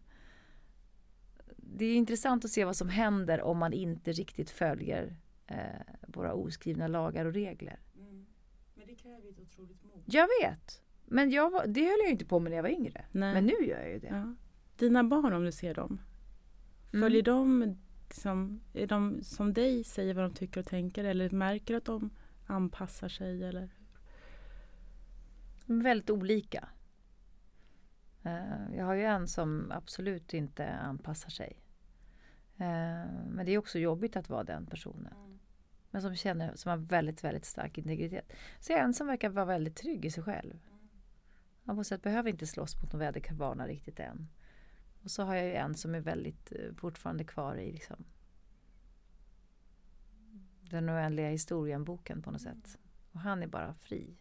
det är intressant att se vad som händer om man inte riktigt följer eh, våra oskrivna lagar och regler. Men det kräver ett otroligt mod. Jag vet. Men jag var, det höll jag inte på med när jag var yngre. Nej. Men nu gör jag ju det. Ja. Dina barn om du ser dem, Mm. följer de, liksom, är de som dig säger vad de tycker och tänker eller märker att de anpassar sig? Eller? De är väldigt olika. Eh, jag har ju en som absolut inte anpassar sig. Eh, men det är också jobbigt att vara den personen. Men som känner, som har väldigt, väldigt stark integritet. Så jag är en som verkar vara väldigt trygg i sig själv. Man måste säga, behöver inte slåss mot någon väderkvarnar riktigt än. Och så har jag ju en som är väldigt eh, fortfarande kvar i liksom den oändliga historien-boken på något sätt. Och han är bara fri.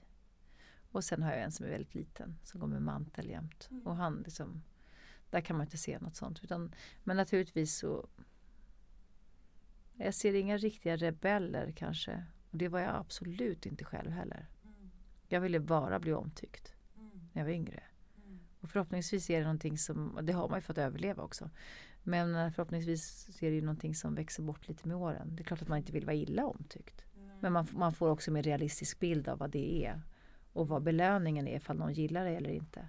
Och sen har jag en som är väldigt liten som går med mantel jämt. Och han liksom, där kan man inte se något sånt. Utan, men naturligtvis så jag ser inga riktiga rebeller kanske. Och det var jag absolut inte själv heller. Jag ville bara bli omtyckt när jag var yngre. Och förhoppningsvis är det någonting som, det har man ju fått överleva också. Men eh, förhoppningsvis är det ju någonting som växer bort lite med åren. Det är klart att man inte vill vara illa omtyckt. Men man, man får också en mer realistisk bild av vad det är. Och vad belöningen är ifall någon gillar det eller inte.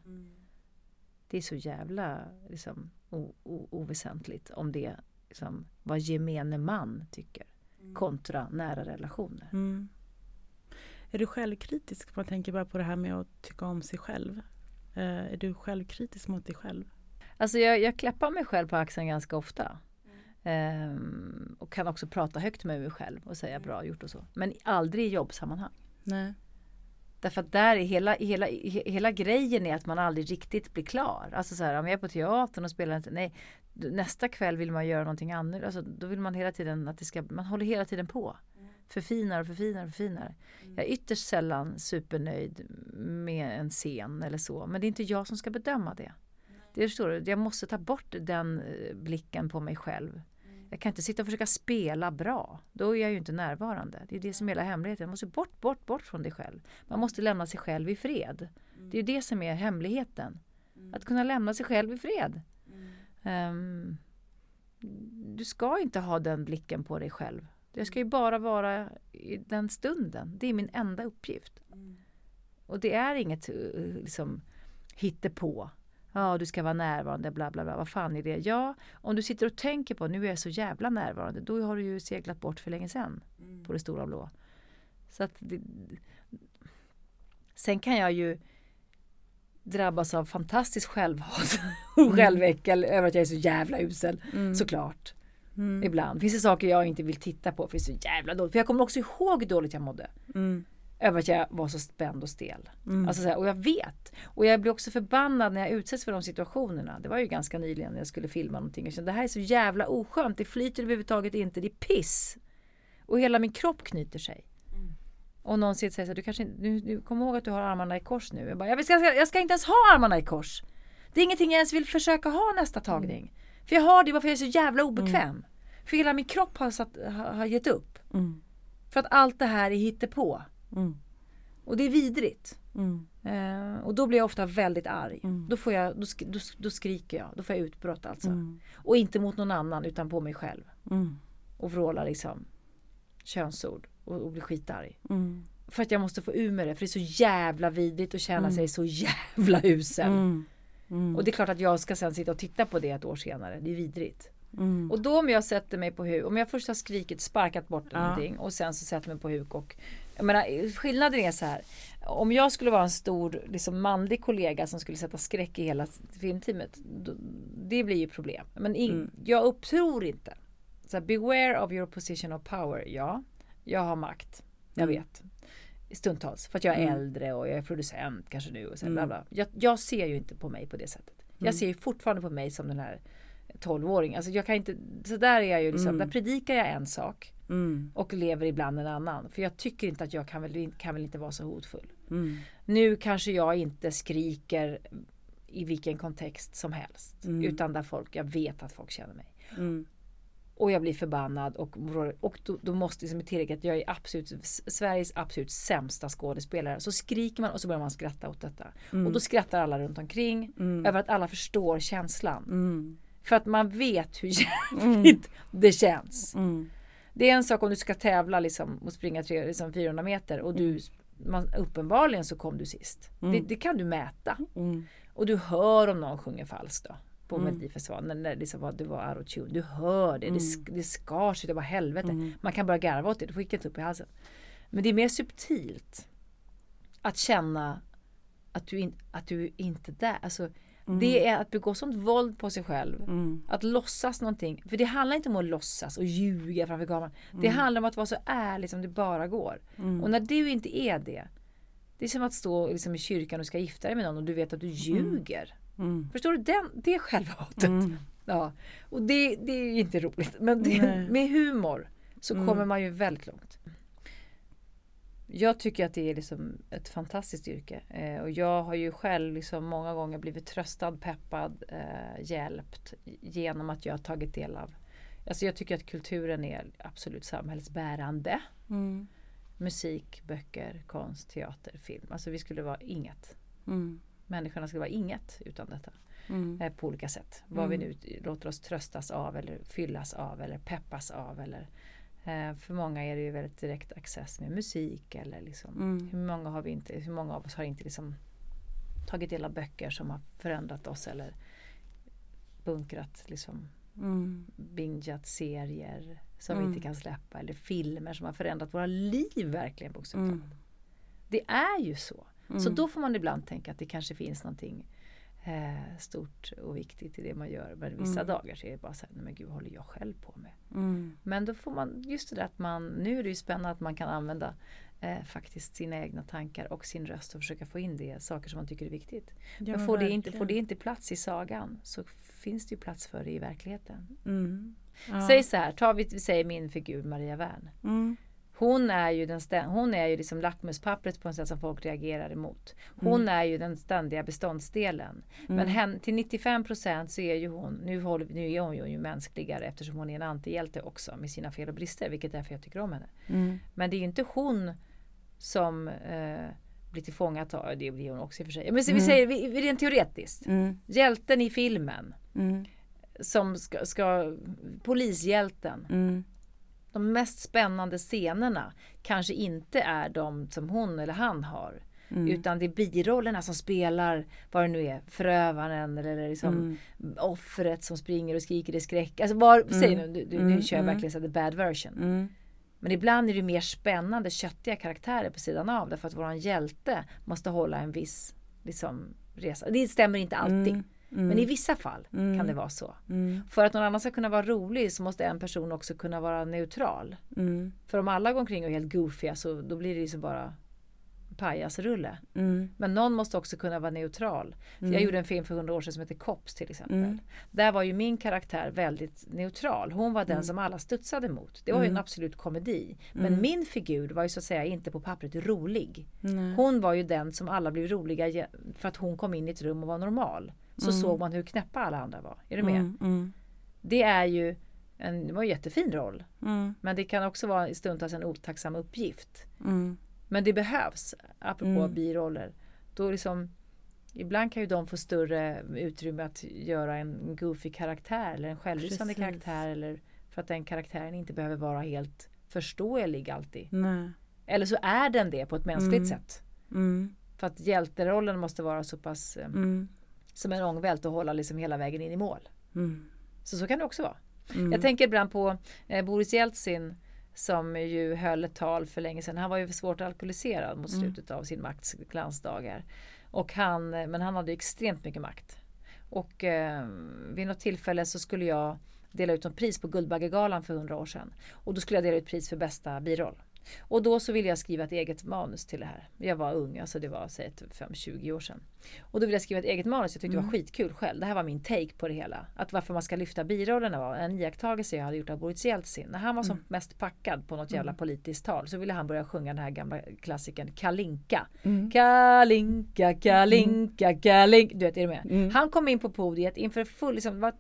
Det är så jävla liksom, o, o, oväsentligt om det liksom, vad gemene man tycker. Kontra nära relationer. Mm. Är du självkritisk? Man tänker bara på det här med att tycka om sig själv. Eh, är du självkritisk mot dig själv? Alltså jag, jag klappar mig själv på axeln ganska ofta. Ehm, och kan också prata högt med mig själv och säga bra gjort och så. Men aldrig i jobbsammanhang. Nej. Därför att där är hela, hela, he- hela grejen är att man aldrig riktigt blir klar. Alltså så här, om jag är på teatern och spelar, inte- nej, nästa kväll vill man göra någonting annat. Alltså, då vill man hela tiden att det ska, man håller hela tiden på. Förfinar och förfinar och förfinar. Jag är ytterst sällan supernöjd med en scen eller så. Men det är inte jag som ska bedöma det. Det förstår du, jag måste ta bort den eh, blicken på mig själv. Jag kan inte sitta och försöka spela bra. Då är jag ju inte närvarande. Det är det som är hela hemligheten. Man måste bort, bort, bort från dig själv. Man måste lämna sig själv i fred. Det är det som är hemligheten. Att kunna lämna sig själv i fred. Ehm, du ska inte ha den blicken på dig själv. Jag ska ju bara vara i den stunden. Det är min enda uppgift. Och det är inget eh, liksom, hittepå. Ja, du ska vara närvarande, bla bla bla. Vad fan är det? Ja, om du sitter och tänker på nu är jag så jävla närvarande, då har du ju seglat bort för länge sedan på det stora blå. Så att det, Sen kan jag ju drabbas av fantastiskt självhat och själväckel över att jag är så jävla usel. Såklart. Ibland. Finns det saker jag inte vill titta på för det är så jävla dåligt. För jag kommer också ihåg hur dåligt jag mådde. Över att jag var så spänd och stel. Alltså så här, och jag vet. Och jag blir också förbannad när jag utsätts för de situationerna. Det var ju ganska nyligen när jag skulle filma någonting. Jag kände det här är så jävla oskönt. Det flyter överhuvudtaget inte. Det är piss. Och hela min kropp knyter sig. Och någon säger så här, du kanske inte- du, du kommer ihåg att du har armarna i kors nu. Jag, bara, jag, ska, jag ska inte ens ha armarna i kors. Det är ingenting jag ens vill försöka ha nästa tagning. För jag har det bara för jag är så jävla obekväm. För hela min kropp har, satt, har, har gett upp. För att allt det här är hittepå. Och det är vidrigt. Eh, och då blir jag ofta väldigt arg. Då, får jag, då, sk- då, då skriker jag. Då får jag utbrott alltså. Och inte mot någon annan utan på mig själv. Och vrålar liksom könsord och, och blir skitarg. För att jag måste få ur med det. För det är så jävla vidrigt att känna sig så jävla usel. Och det är klart att jag ska sen sitta och titta på det ett år senare. Det är vidrigt. Och då om jag sätter mig på huk, om jag först har skrikit, sparkat bort någonting och sen så sätter mig på huk och jag menar, skillnaden är så här. Om jag skulle vara en stor liksom, manlig kollega som skulle sätta skräck i hela filmteamet. Då, det blir ju problem. Men in, jag upptror inte. Så här, beware of your position of power. Ja, jag har makt. Jag vet. Stundtals. För att jag är äldre och jag är producent kanske nu. Och så, här, bla bla. Jag, jag ser ju inte på mig på det sättet. Jag ser ju fortfarande på mig som den här 12-åring. Alltså jag kan inte, så där är jag ju liksom, där predikar jag en sak och lever ibland en annan. För jag tycker inte att jag kan väl, kan väl inte vara så hotfull. Nu kanske jag inte skriker i vilken kontext som helst. Utan där folk, jag vet att folk känner mig. Och jag blir förbannad och, och då, då måste liksom tillägga att jag är absolut Sveriges absolut sämsta skådespelare. Så skriker man och så börjar man skratta åt detta. Och då skrattar alla runt omkring över att alla förstår känslan. För att man vet hur jävligt det känns. Det är en sak om du ska tävla liksom, och springa tre, liksom 400 meter och du, man, uppenbarligen så kom du sist. Det, det kan du mäta. Och du hör om någon sjunger falskt då. På Melodifestivalen när, liksom var, det var autotune. Du hör det, det, sk- det skar sig, det var helvete. Man kan bara garva åt det, du får inte upp i halsen. Men det är mer subtilt att känna att du, in, att du inte är där. Alltså, Det är att begå sånt våld på sig själv. Att låtsas någonting. För det handlar inte om att låtsas och ljuga framför kameran. Det handlar om att vara så ärlig som det bara går. Och när du inte är det. Det är som att stå liksom i kyrkan och ska gifta dig med någon och du vet att du ljuger. Förstår du? Den, det är självhatet. Ja. Och det, det är ju inte roligt. Men det, med humor så kommer man ju väldigt långt. Jag tycker att det är liksom ett fantastiskt yrke. Eh, och jag har ju själv liksom många gånger blivit tröstad, peppad, eh, hjälpt genom att jag har tagit del av Alltså jag tycker att kulturen är absolut samhällsbärande. Musik, böcker, konst, teater, film. Alltså vi skulle vara inget. Människorna skulle vara inget utan detta. Eh, på olika sätt. Vad vi nu låter oss tröstas av eller fyllas av eller peppas av. Eller, för många är det ju väldigt direkt access med musik. Eller liksom, hur, många har vi inte, hur många av oss har inte liksom tagit del av böcker som har förändrat oss eller bunkrat liksom bingeat serier som vi inte kan släppa eller filmer som har förändrat våra liv verkligen bokstavligt talat. Det är ju så. Så då får man ibland tänka att det kanske finns någonting eh, stort och viktigt i det man gör. Men vissa dagar så är det bara så här, men gud vad håller jag själv på med? Men då får man, just det där att man, nu är det ju spännande att man kan använda eh, faktiskt sina egna tankar och sin röst och försöka få in det, saker som man tycker är viktigt. Ja, men får det, inte, får det inte plats i sagan så finns det ju plats för det i verkligheten. Mm. Ja. Säg så här, ta vi, säger min figur Maria Wern. Mm. Hon är ju, den stä- hon är ju liksom lackmuspappret på ett sätt som folk reagerar emot. Hon är ju den ständiga beståndsdelen. Men hen, till 95 procent så är ju hon, nu, håller, nu är hon ju mänskligare eftersom hon är en antihjälte också med sina fel och brister, vilket är därför jag tycker om henne. Mm. Men det är ju inte hon som eh, blir tillfångatagen, det blir hon också i och för sig. Men så vi säger vi- vi- rent teoretiskt, Mm. hjälten i filmen Mm. som ska, ska polishjälten. Mm. De mest spännande scenerna kanske inte är de som hon eller han har. Mm. Utan det är birollerna som spelar vad det nu är, förövaren eller liksom Mm. offret som springer och skriker i skräck. Alltså var, säg nu, du, du, nu Mm, kör jag mm. verkligen så the bad version. Mm. Men ibland är det mer spännande, köttiga karaktärer på sidan av därför att våran hjälte måste hålla en viss liksom, resa. Det stämmer inte alltid. Mm. Mm. Men i vissa fall Mm. kan det vara så. Mm. För att någon annan ska kunna vara rolig så måste en person också kunna vara neutral. Mm. För om alla går omkring och är helt goofiga så då blir det liksom bara pajasrulle. Mm. Men någon måste också kunna vara neutral. Så Jag gjorde en film för hundra år sedan som heter Cops till exempel. Mm. Där var ju min karaktär väldigt neutral. Hon var den Mm. som alla studsade mot. Det var ju en absolut komedi. Men Mm. min figur var ju så att säga inte på pappret rolig. Hon var ju den som alla blev roliga för att hon kom in i ett rum och var normal. Så såg man hur knäppa alla andra var. Är du med? Mm. Mm. Det är ju en, det var en jättefin roll. Mm. Men det kan också vara stundtals en otacksam uppgift. Mm. Men det behövs, apropå Mm. biroller. Då liksom, ibland kan ju de få större utrymme att göra en goofy karaktär eller en självlysande Precis. karaktär. Eller för att den karaktären inte behöver vara helt förståelig alltid. Nej. Eller så är den det på ett mänskligt Mm. sätt. Mm. För att hjälterollen måste vara så pass eh, Mm. Som en ångvält och hålla liksom hela vägen in i mål. Mm. Så så kan det också vara. Mm. Jag tänker ibland på eh, Boris Jeltsin som ju höll ett tal för länge sedan. Han var ju svårt alkoholiserad mot Mm. slutet av sin makts glansdagar. Och han, eh, men han hade extremt mycket makt. Och eh, vid något tillfälle så skulle jag dela ut ett pris på Guldbaggegalan för hundra år sedan. Och då skulle jag dela ut pris för bästa biroll. Och då så ville jag skriva ett eget manus till det här. Jag var ung, alltså det var säg 5-20 år sedan. Och då ville jag skriva ett eget manus. Jag tyckte det var skitkul själv. Det här var min take på det hela. Att varför man ska lyfta birollerna var en iakttagelse jag hade gjort av Boris Jeltsin. När han var som mest packad på något jävla politiskt tal så ville han börja sjunga den här gamla klassikern Kalinka. Mm. Kalinka, Kalinka, Kalinka. Du vet, är du med? Mm. Han kom in på podiet inför full, liksom, det var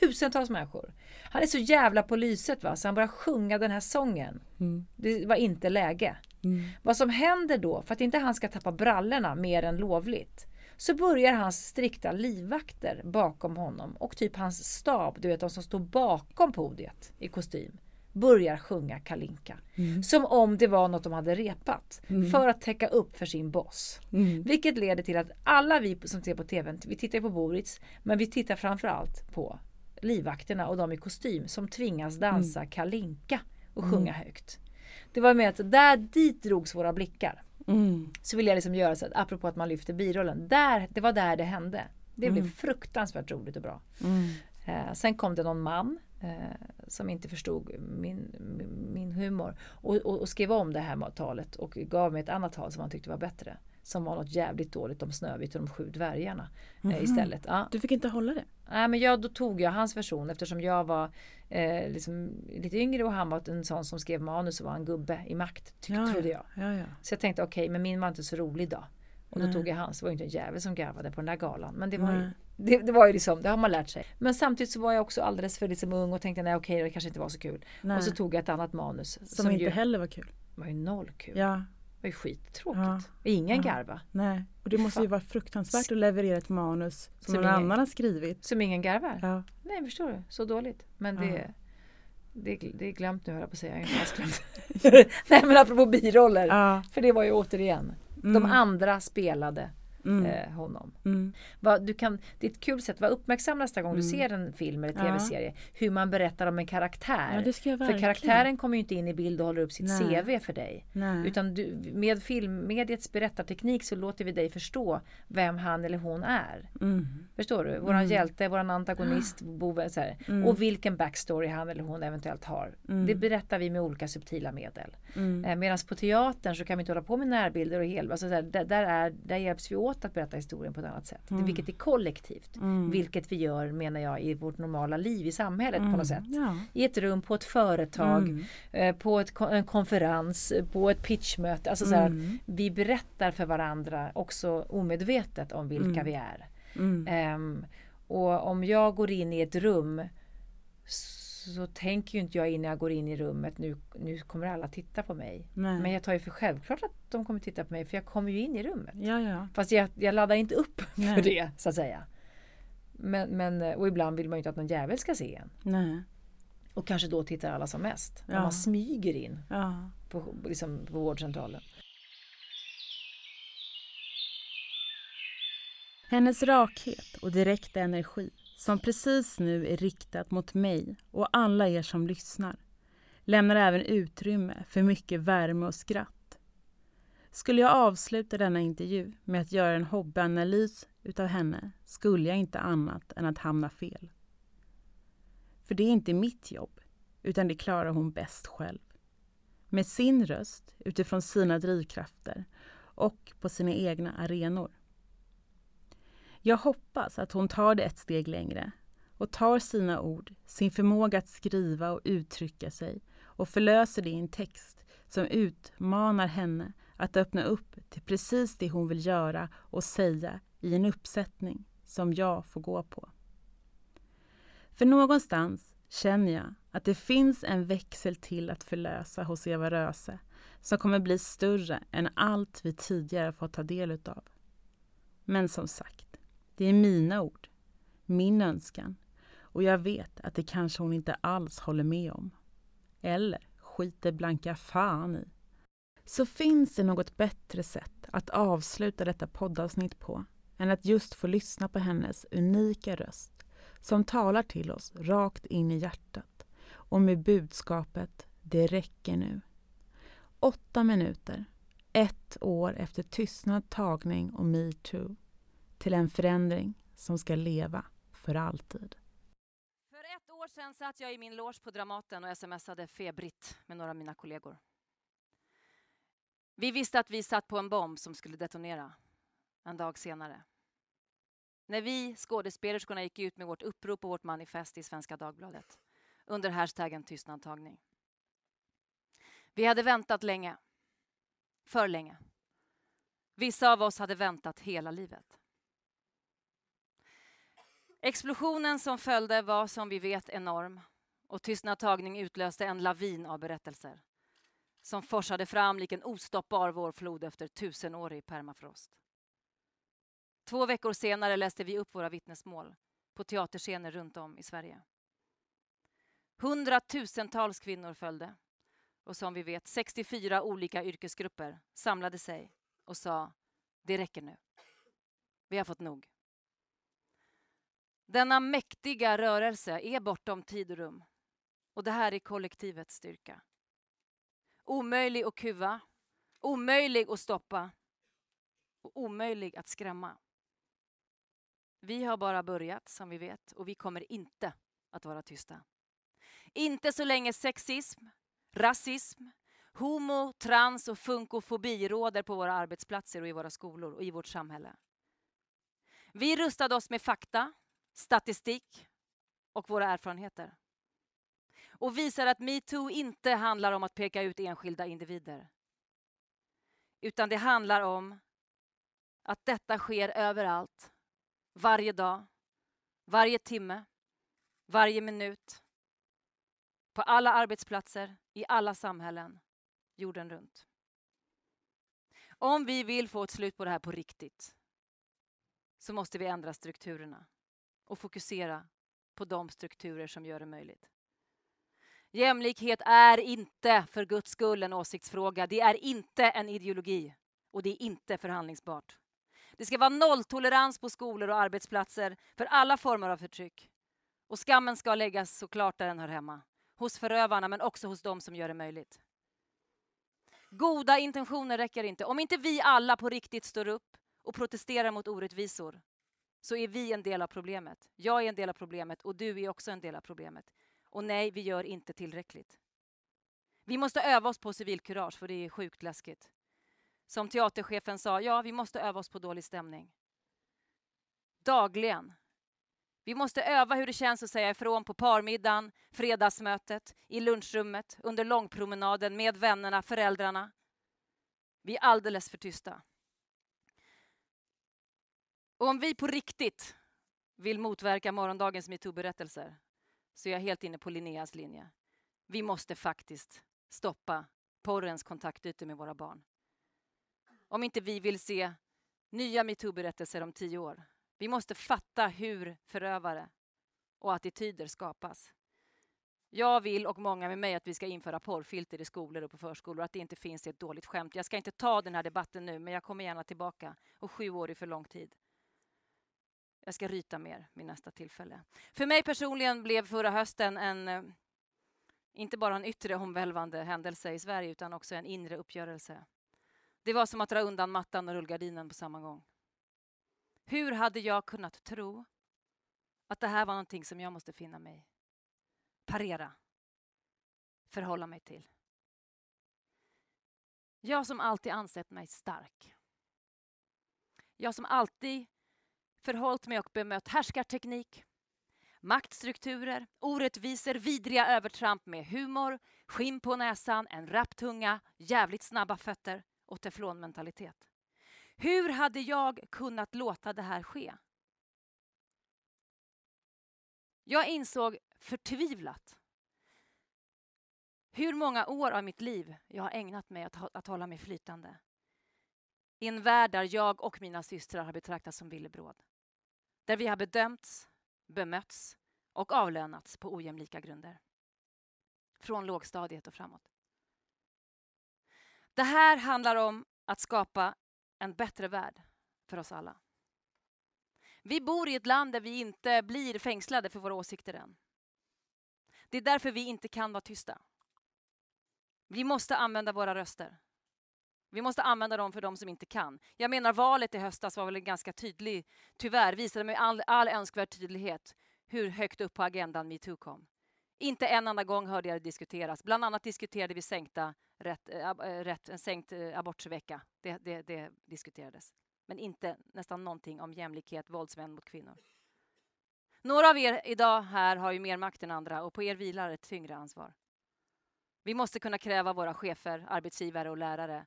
tusentals människor. Han är så jävla på lyset va, så han börjar sjunga den här sången. Mm. Det var inte läge. Mm. Vad som händer då, för att inte han ska tappa brallorna mer än lovligt, så börjar hans strikta livvakter bakom honom och typ hans stab, du vet de som står bakom podiet i kostym, börjar sjunga Kalinka. Som om det var något de hade repat för att täcka upp för sin boss. Mm. Vilket leder till att alla vi som ser på TVn, vi tittar på Boris, men vi tittar framförallt på livvakterna och de i kostym som tvingas dansa Kalinka och sjunga högt. Det var med att där dit drogs våra blickar. Mm. Så vill jag liksom göra så att apropå att man lyfter birollen. Där, det var där det hände. Det blev fruktansvärt roligt och bra. Mm. Eh, sen kom det någon man eh, som inte förstod min, min, min humor och, och, och skrev om det här talet och gav mig ett annat tal som han tyckte var bättre. Som var något jävligt dåligt om Snövit och de sju dvärgarna eh, istället. Ja. Du fick inte hålla det? Nej, men jag, då tog jag hans version eftersom jag var eh, liksom lite yngre och han var en sån som skrev manus och var en gubbe i makt, tyck, trodde jag. Ja, ja. Så jag tänkte okej, men min var inte så rolig då. Och då Nej. tog jag hans. Det var ju inte en jävel som garvade på den där galan. Men det var, ju, Nej. det, det var ju liksom, det har man lärt sig. Men samtidigt så var jag också alldeles för liksom ung och tänkte nej okej, det kanske inte var så kul. Nej. Och så tog jag ett annat manus. Som, inte ju heller var kul. var ju noll kul. Ja. Det var ju skittråkigt. Ja. Ingen Ja. garva. Nej. Och det måste ju vara fruktansvärt att leverera ett manus som, Som någon ingen- annan har skrivit. Som ingen garvar. Ja. Nej förstår du, så dåligt. Men det, Ja. det, det är glömt nu höll jag på att säga. Jag nej men apropå biroller. För det var ju återigen. De Mm. andra spelade Mm. eh, honom. Mm. Vad, du kan, det är ett kul sätt, var uppmärksam nästa gång du Mm. ser en film eller tv-serie. Hur man berättar om en karaktär. Ja, för karaktären kommer ju inte in i bild och håller upp sitt Nej. CV för dig. Nej. Utan du, med filmmediets berättarteknik så låter vi dig förstå vem han eller hon är. Mm. Förstår du? Våran Mm. hjälte, våran antagonist, boven, så och vilken backstory han eller hon eventuellt har. Det berättar vi med olika subtila medel. Eh, Medan på teatern så kan vi inte hålla på med närbilder och hel, alltså där, där, är, där hjälps vi åt sätt att berätta historien på ett annat sätt. Mm. Vilket är kollektivt. Mm. Vilket vi gör menar jag i vårt normala liv i samhället på Mm. något sätt. Ja. I ett rum, på ett företag, Mm. eh, på ett, en konferens, på ett pitchmöte. Alltså så här, Mm. vi berättar för varandra också omedvetet om vilka Mm. vi är. Mm. Ehm, och om jag går in i ett rum så tänker ju inte jag innan jag går in i rummet nu, nu kommer alla titta på mig. Nej. Men jag tar ju för självklart att de kommer titta på mig för jag kommer ju in i rummet. Ja, ja. Fast jag, jag laddar inte upp Nej. för det så att säga. Men, men, och ibland vill man ju inte att någon jävel ska se en. Nej. Och kanske då tittar alla som mest. När Ja. man smyger in Ja. på, liksom, på vårdcentralen. Hennes rakhet och direkta energi, som precis nu är riktat mot mig och alla er som lyssnar, lämnar även utrymme för mycket värme och skratt. Skulle jag avsluta denna intervju med att göra en hobbyanalys utav henne skulle jag inte annat än att hamna fel. För det är inte mitt jobb, utan det klarar hon bäst själv. Med sin röst, utifrån sina drivkrafter och på sina egna arenor. Jag hoppas att hon tar det ett steg längre och tar sina ord, sin förmåga att skriva och uttrycka sig och förlöser det i en text som utmanar henne att öppna upp till precis det hon vill göra och säga i en uppsättning som jag får gå på. För någonstans känner jag att det finns en växel till att förlösa hos Eva Röse som kommer bli större än allt vi tidigare fått ta del utav. Men som sagt, det är mina ord, min önskan och jag vet att det kanske hon inte alls håller med om. Eller skiter blanka fan i. Så finns det något bättre sätt att avsluta detta poddavsnitt på än att just få lyssna på hennes unika röst som talar till oss rakt in i hjärtat och med budskapet Det räcker nu. Åtta minuter, ett år efter tystnad, tagning och metoo till en förändring som ska leva för alltid. För ett år sedan satt jag i min loge på Dramaten och smsade febrigt med några av mina kollegor. Vi visste att vi satt på en bomb som skulle detonera en dag senare. När vi skådespelerskorna gick ut med vårt upprop och vårt manifest i Svenska Dagbladet under hashtaggen tystnadtagning. Vi hade väntat länge. För länge. Vissa av oss hade väntat hela livet. Explosionen som följde var som vi vet enorm och Tystnad tagning utlöste en lavin av berättelser som forsade fram lik en ostoppbar vårflod efter tusenårig permafrost. Två veckor senare läste vi upp våra vittnesmål på teaterscener runt om i Sverige. Hundratusentals kvinnor följde och som vi vet 64 olika yrkesgrupper samlade sig och sa det räcker nu. Vi har fått nog. Denna mäktiga rörelse är bortom tid och rum. Och det här är kollektivets styrka. Omöjlig att kuva, omöjlig att stoppa och omöjlig att skrämma. Vi har bara börjat, som vi vet, och vi kommer inte att vara tysta. Inte så länge sexism, rasism, homo, trans och funkofobi råder på våra arbetsplatser och i våra skolor och i vårt samhälle. Vi rustade oss med fakta, statistik och våra erfarenheter. Och visar att metoo inte handlar om att peka ut enskilda individer. Utan det handlar om att detta sker överallt, varje dag, varje timme, varje minut. På alla arbetsplatser, i alla samhällen, jorden runt. Om vi vill få ett slut på det här på riktigt så måste vi ändra strukturerna och fokusera på de strukturer som gör det möjligt. Jämlikhet är inte för guds skull en åsiktsfråga. Det är inte en ideologi och det är inte förhandlingsbart. Det ska vara nolltolerans på skolor och arbetsplatser för alla former av förtryck. Och skammen ska läggas såklart där den hör hemma. Hos förövarna men också hos dem som gör det möjligt. Goda intentioner räcker inte. Om inte vi alla på riktigt står upp och protesterar mot orättvisor så är vi en del av problemet. Jag är en del av problemet och du är också en del av problemet. Och nej, vi gör inte tillräckligt. Vi måste öva oss på civilkurage för det är sjukt läskigt. Som teaterchefen sa, ja, vi måste öva oss på dålig stämning. Dagligen. Vi måste öva hur det känns att säga ifrån på parmiddagen, fredagsmötet, i lunchrummet, under långpromenaden, med vännerna, föräldrarna. Vi är alldeles för tysta. Och om vi på riktigt vill motverka morgondagens metoo-berättelser så är jag helt inne på Linneas linje. Vi måste faktiskt stoppa porrens kontaktytor med våra barn. Om inte vi vill se nya metoo-berättelser om tio år. Vi måste fatta hur förövare och attityder skapas. Jag vill, och många med mig, att vi ska införa porrfilter i skolor och på förskolor. Att det inte finns ett dåligt skämt. Jag ska inte ta den här debatten nu, men jag kommer gärna tillbaka. Och sju år är för lång tid. Jag ska ryta mer vid nästa tillfälle. För mig personligen blev förra hösten en, eh, inte bara en yttre omvälvande händelse i Sverige, utan också en inre uppgörelse. Det var som att dra undan mattan och rullgardinen på samma gång. Hur hade jag kunnat tro att det här var någonting som jag måste finna mig parera, förhålla mig till? Jag som alltid ansett mig stark. Jag som alltid förhållit mig och bemött härskarteknik, maktstrukturer, orättvisor, vidriga övertramp med humor, skinn på näsan, en rapp tunga, jävligt snabba fötter och teflonmentalitet. Hur hade jag kunnat låta det här ske? Jag insåg förtvivlat hur många år av mitt liv jag har ägnat mig att, att hålla mig flytande. I en värld där jag och mina systrar har betraktats som villebråd. Där vi har bedömts, bemötts och avlönats på ojämlika grunder. Från lågstadiet och framåt. Det här handlar om att skapa en bättre värld för oss alla. Vi bor i ett land där vi inte blir fängslade för våra åsikter än. Det är därför vi inte kan vara tysta. Vi måste använda våra röster. Vi måste använda dem för de som inte kan. Jag menar valet i höstas var väl ganska tydlig, tyvärr visade med all, all önskvärd tydlighet hur högt upp på agendan metoo kom. Inte en enda gång hörde jag det diskuteras. Bland annat diskuterade vi sänkta rätt, äh, rätt, en sänkt eh, äh, abortsvecka. Det, det, det diskuterades. Men inte nästan någonting om jämlikhet, våldsmän mot kvinnor. Några av er idag här har ju mer makt än andra och på er vilar ett tyngre ansvar. Vi måste kunna kräva våra chefer, arbetsgivare och lärare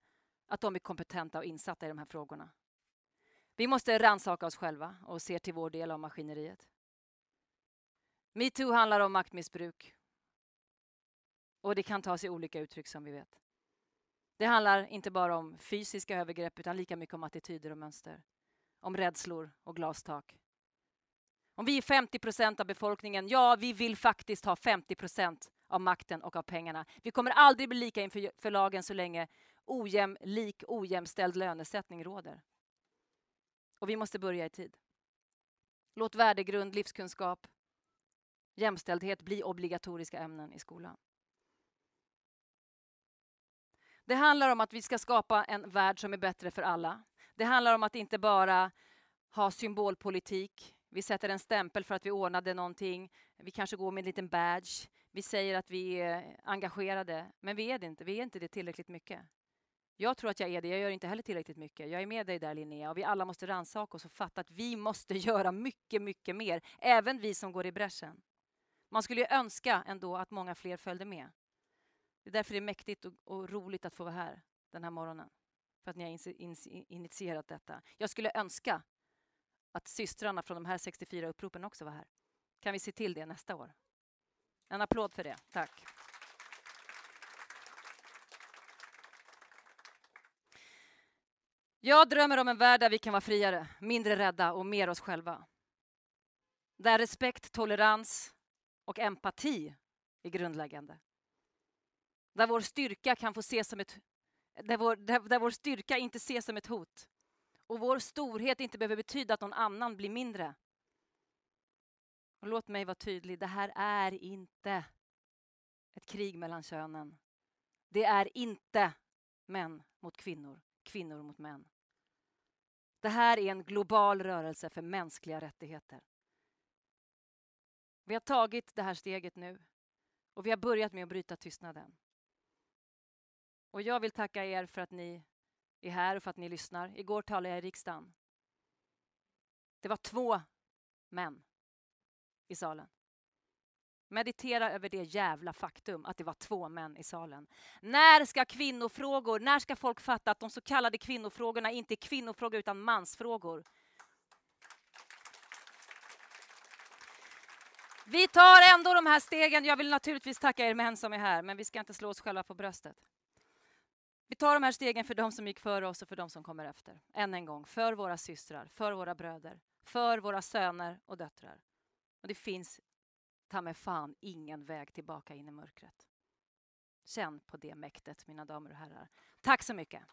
att de är kompetenta och insatta i de här frågorna. Vi måste rannsaka oss själva och se till vår del av maskineriet. Metoo handlar om maktmissbruk. Och det kan ta sig olika uttryck som vi vet. Det handlar inte bara om fysiska övergrepp utan lika mycket om attityder och mönster. Om rädslor och glastak. Om vi är 50 procent av befolkningen, ja, vi vill faktiskt ha 50 procent av makten och av pengarna. Vi kommer aldrig bli lika inför lagen så länge ojämlik, ojämställd lönesättning råder. Och vi måste börja i tid. Låt värdegrund, livskunskap, jämställdhet bli obligatoriska ämnen i skolan. Det handlar om att vi ska skapa en värld som är bättre för alla. Det handlar om att inte bara ha symbolpolitik. Vi sätter en stämpel för att vi ordnade någonting. Vi kanske går med en liten badge. Vi säger att vi är engagerade, men vi är det inte. Vi är inte det tillräckligt mycket. Jag tror att jag är det. Jag gör inte heller tillräckligt mycket. Jag är med dig där Linnea och vi alla måste rannsaka oss och fatta att vi måste göra mycket, mycket mer. Även vi som går i bräschen. Man skulle ju önska ändå att många fler följde med. Det är därför det är mäktigt och, och roligt att få vara här den här morgonen. För att ni har initierat detta. Jag skulle önska att systrarna från de här 64 uppropen också var här. Kan vi se till det nästa år? En applåd för det. Tack. Jag drömmer om en värld där vi kan vara friare, mindre rädda och mer oss själva. Där respekt, tolerans och empati är grundläggande. Där vår styrka kan få ses som ett där vår, där, där vår styrka inte ses som ett hot. Och vår storhet inte behöver betyda att någon annan blir mindre. Och låt mig vara tydlig, det här är inte ett krig mellan könen. Det är inte män mot kvinnor, kvinnor mot män. Det här är en global rörelse för mänskliga rättigheter. Vi har tagit det här steget nu och vi har börjat med att bryta tystnaden. Och jag vill tacka er för att ni är här och för att ni lyssnar. Igår talade jag i riksdagen. Det var två män i salen. Meditera över det jävla faktum att det var två män i salen. När ska kvinnofrågor, när ska folk fatta att de så kallade kvinnofrågorna inte är kvinnofrågor utan mansfrågor? Vi tar ändå de här stegen. Jag vill naturligtvis tacka er män som är här, men vi ska inte slå oss själva på bröstet. Vi tar de här stegen för de som gick före oss och för de som kommer efter. Än en gång, för våra systrar, för våra bröder, för våra söner och döttrar. Och det finns ta mig fan ingen väg tillbaka in i mörkret. Känn på det mäktet, mina damer och herrar. Tack så mycket.